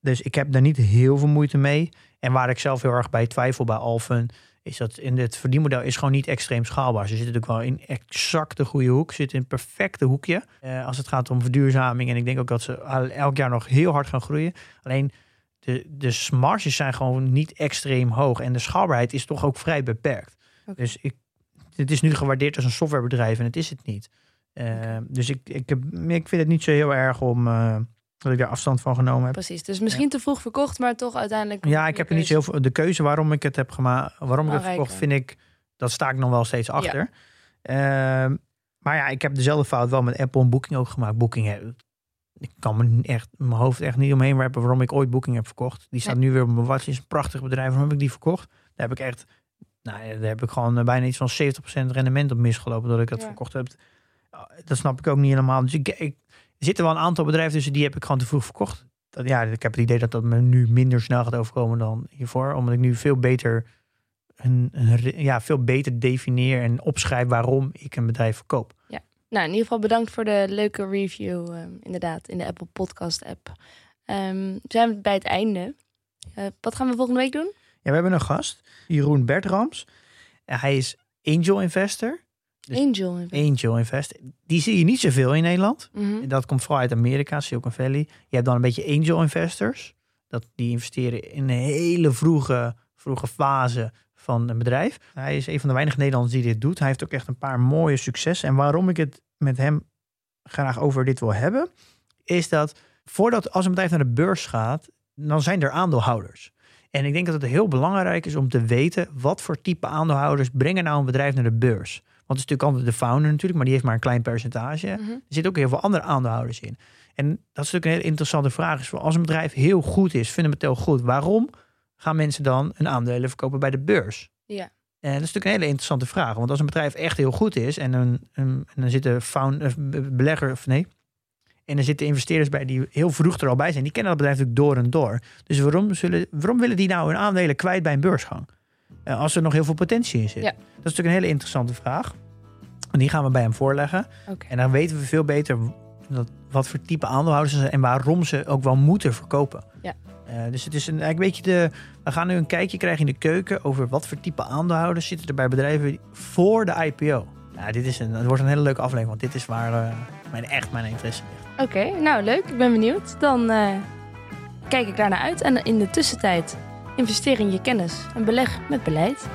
dus ik heb daar niet heel veel moeite mee. En waar ik zelf heel erg bij twijfel bij Alphen, is dat in het verdienmodel is gewoon niet extreem schaalbaar. Ze zitten natuurlijk wel in exact de goede hoek, ze zitten in het perfecte hoekje eh, als het gaat om verduurzaming. En ik denk ook dat ze elk jaar nog heel hard gaan groeien. Alleen de, de marges zijn gewoon niet extreem hoog. En de schaalbaarheid is toch ook vrij beperkt. Dus ik, het is nu gewaardeerd als een softwarebedrijf en het is het niet. Eh. Dus ik, ik, heb, ik vind het niet zo heel erg om eh, dat ik daar afstand van genomen heb. Precies. Dus misschien te vroeg verkocht, maar toch uiteindelijk. Ja, ik heb er niet heel veel. De keuze waarom ik het heb gemaakt, waarom ik het verkocht, vind ik, dat sta ik nog wel steeds achter. Ehm, maar ja, ik heb dezelfde fout wel met Apple en Booking ook gemaakt. Booking, ik kan me echt, mijn hoofd echt niet omheen werpen waarom ik ooit Booking heb verkocht. Die staat nu weer op mijn watch, is een prachtig bedrijf. Waarom heb ik die verkocht? Daar heb ik echt, nou daar heb ik gewoon eh, bijna iets van 70% rendement op misgelopen dat ik dat Ja. verkocht heb. Dat snap ik ook niet helemaal. Dus ik, ik, zitten wel een aantal bedrijven tussen die heb ik gewoon te vroeg verkocht. Dat, ja, ik heb het idee dat dat me nu minder snel gaat overkomen dan hiervoor. Omdat ik nu veel beter, een, een ja, veel beter definieer en opschrijf waarom ik een bedrijf verkoop. Nou, in ieder geval bedankt voor de leuke review, ehm, inderdaad, in de Apple Podcast app. Ehm zijn we bij het einde. Eh, wat gaan we volgende week doen? Ja, we hebben een gast, Jeroen Bertrams. Hij is angel investor. Dus- Angel. Invest. Angel investor. Die zie je niet zoveel in Nederland. Mhm. Dat komt vooral uit Amerika, Silicon Valley. Je hebt dan een beetje angel investors. Dat, die investeren in een hele vroege, vroege fase van een bedrijf. Hij is een van de weinige Nederlanders die dit doet. Hij heeft ook echt een paar mooie successen. En waarom ik het met hem graag over dit wil hebben, is dat voordat als een bedrijf naar de beurs gaat, dan zijn er aandeelhouders. En ik denk dat het heel belangrijk is om te weten wat voor type aandeelhouders brengen nou een bedrijf naar de beurs. Want het is natuurlijk altijd de founder natuurlijk, maar die heeft maar een klein percentage. Mhm. Er zitten ook heel veel andere aandeelhouders in. En dat is natuurlijk een hele interessante vraag. Is voor als een bedrijf heel goed is, fundamenteel goed, waarom gaan mensen dan hun aandelen verkopen bij de beurs? Ja. En dat is natuurlijk een hele interessante vraag. Want als een bedrijf echt heel goed is en, een, een, en er zitten found, eh, belegger, of nee, en er zitten investeerders bij die heel vroeg er al bij zijn, die kennen dat bedrijf natuurlijk door en door. Dus waarom, zullen, waarom willen die nou hun aandelen kwijt bij een beursgang? Eh, als er nog heel veel potentie in zit. Ja. Dat is natuurlijk een hele interessante vraag. En die gaan we bij hem voorleggen. En dan weten we veel beter dat, wat voor type aandeelhouders ze zijn en waarom ze ook wel moeten verkopen. Ja. Eh, dus het is een, eigenlijk een beetje de. We gaan nu een kijkje krijgen in de keuken over wat voor type aandeelhouders zitten er bij bedrijven voor de IPO. Ja, dit is een, het wordt een hele leuke aflevering, want dit is waar eh, mijn, echt mijn interesse ligt. Oké, nou leuk. Ik ben benieuwd. Dan kijk ik daar naar uit. En in de tussentijd Investeer in je kennis en beleg met beleid.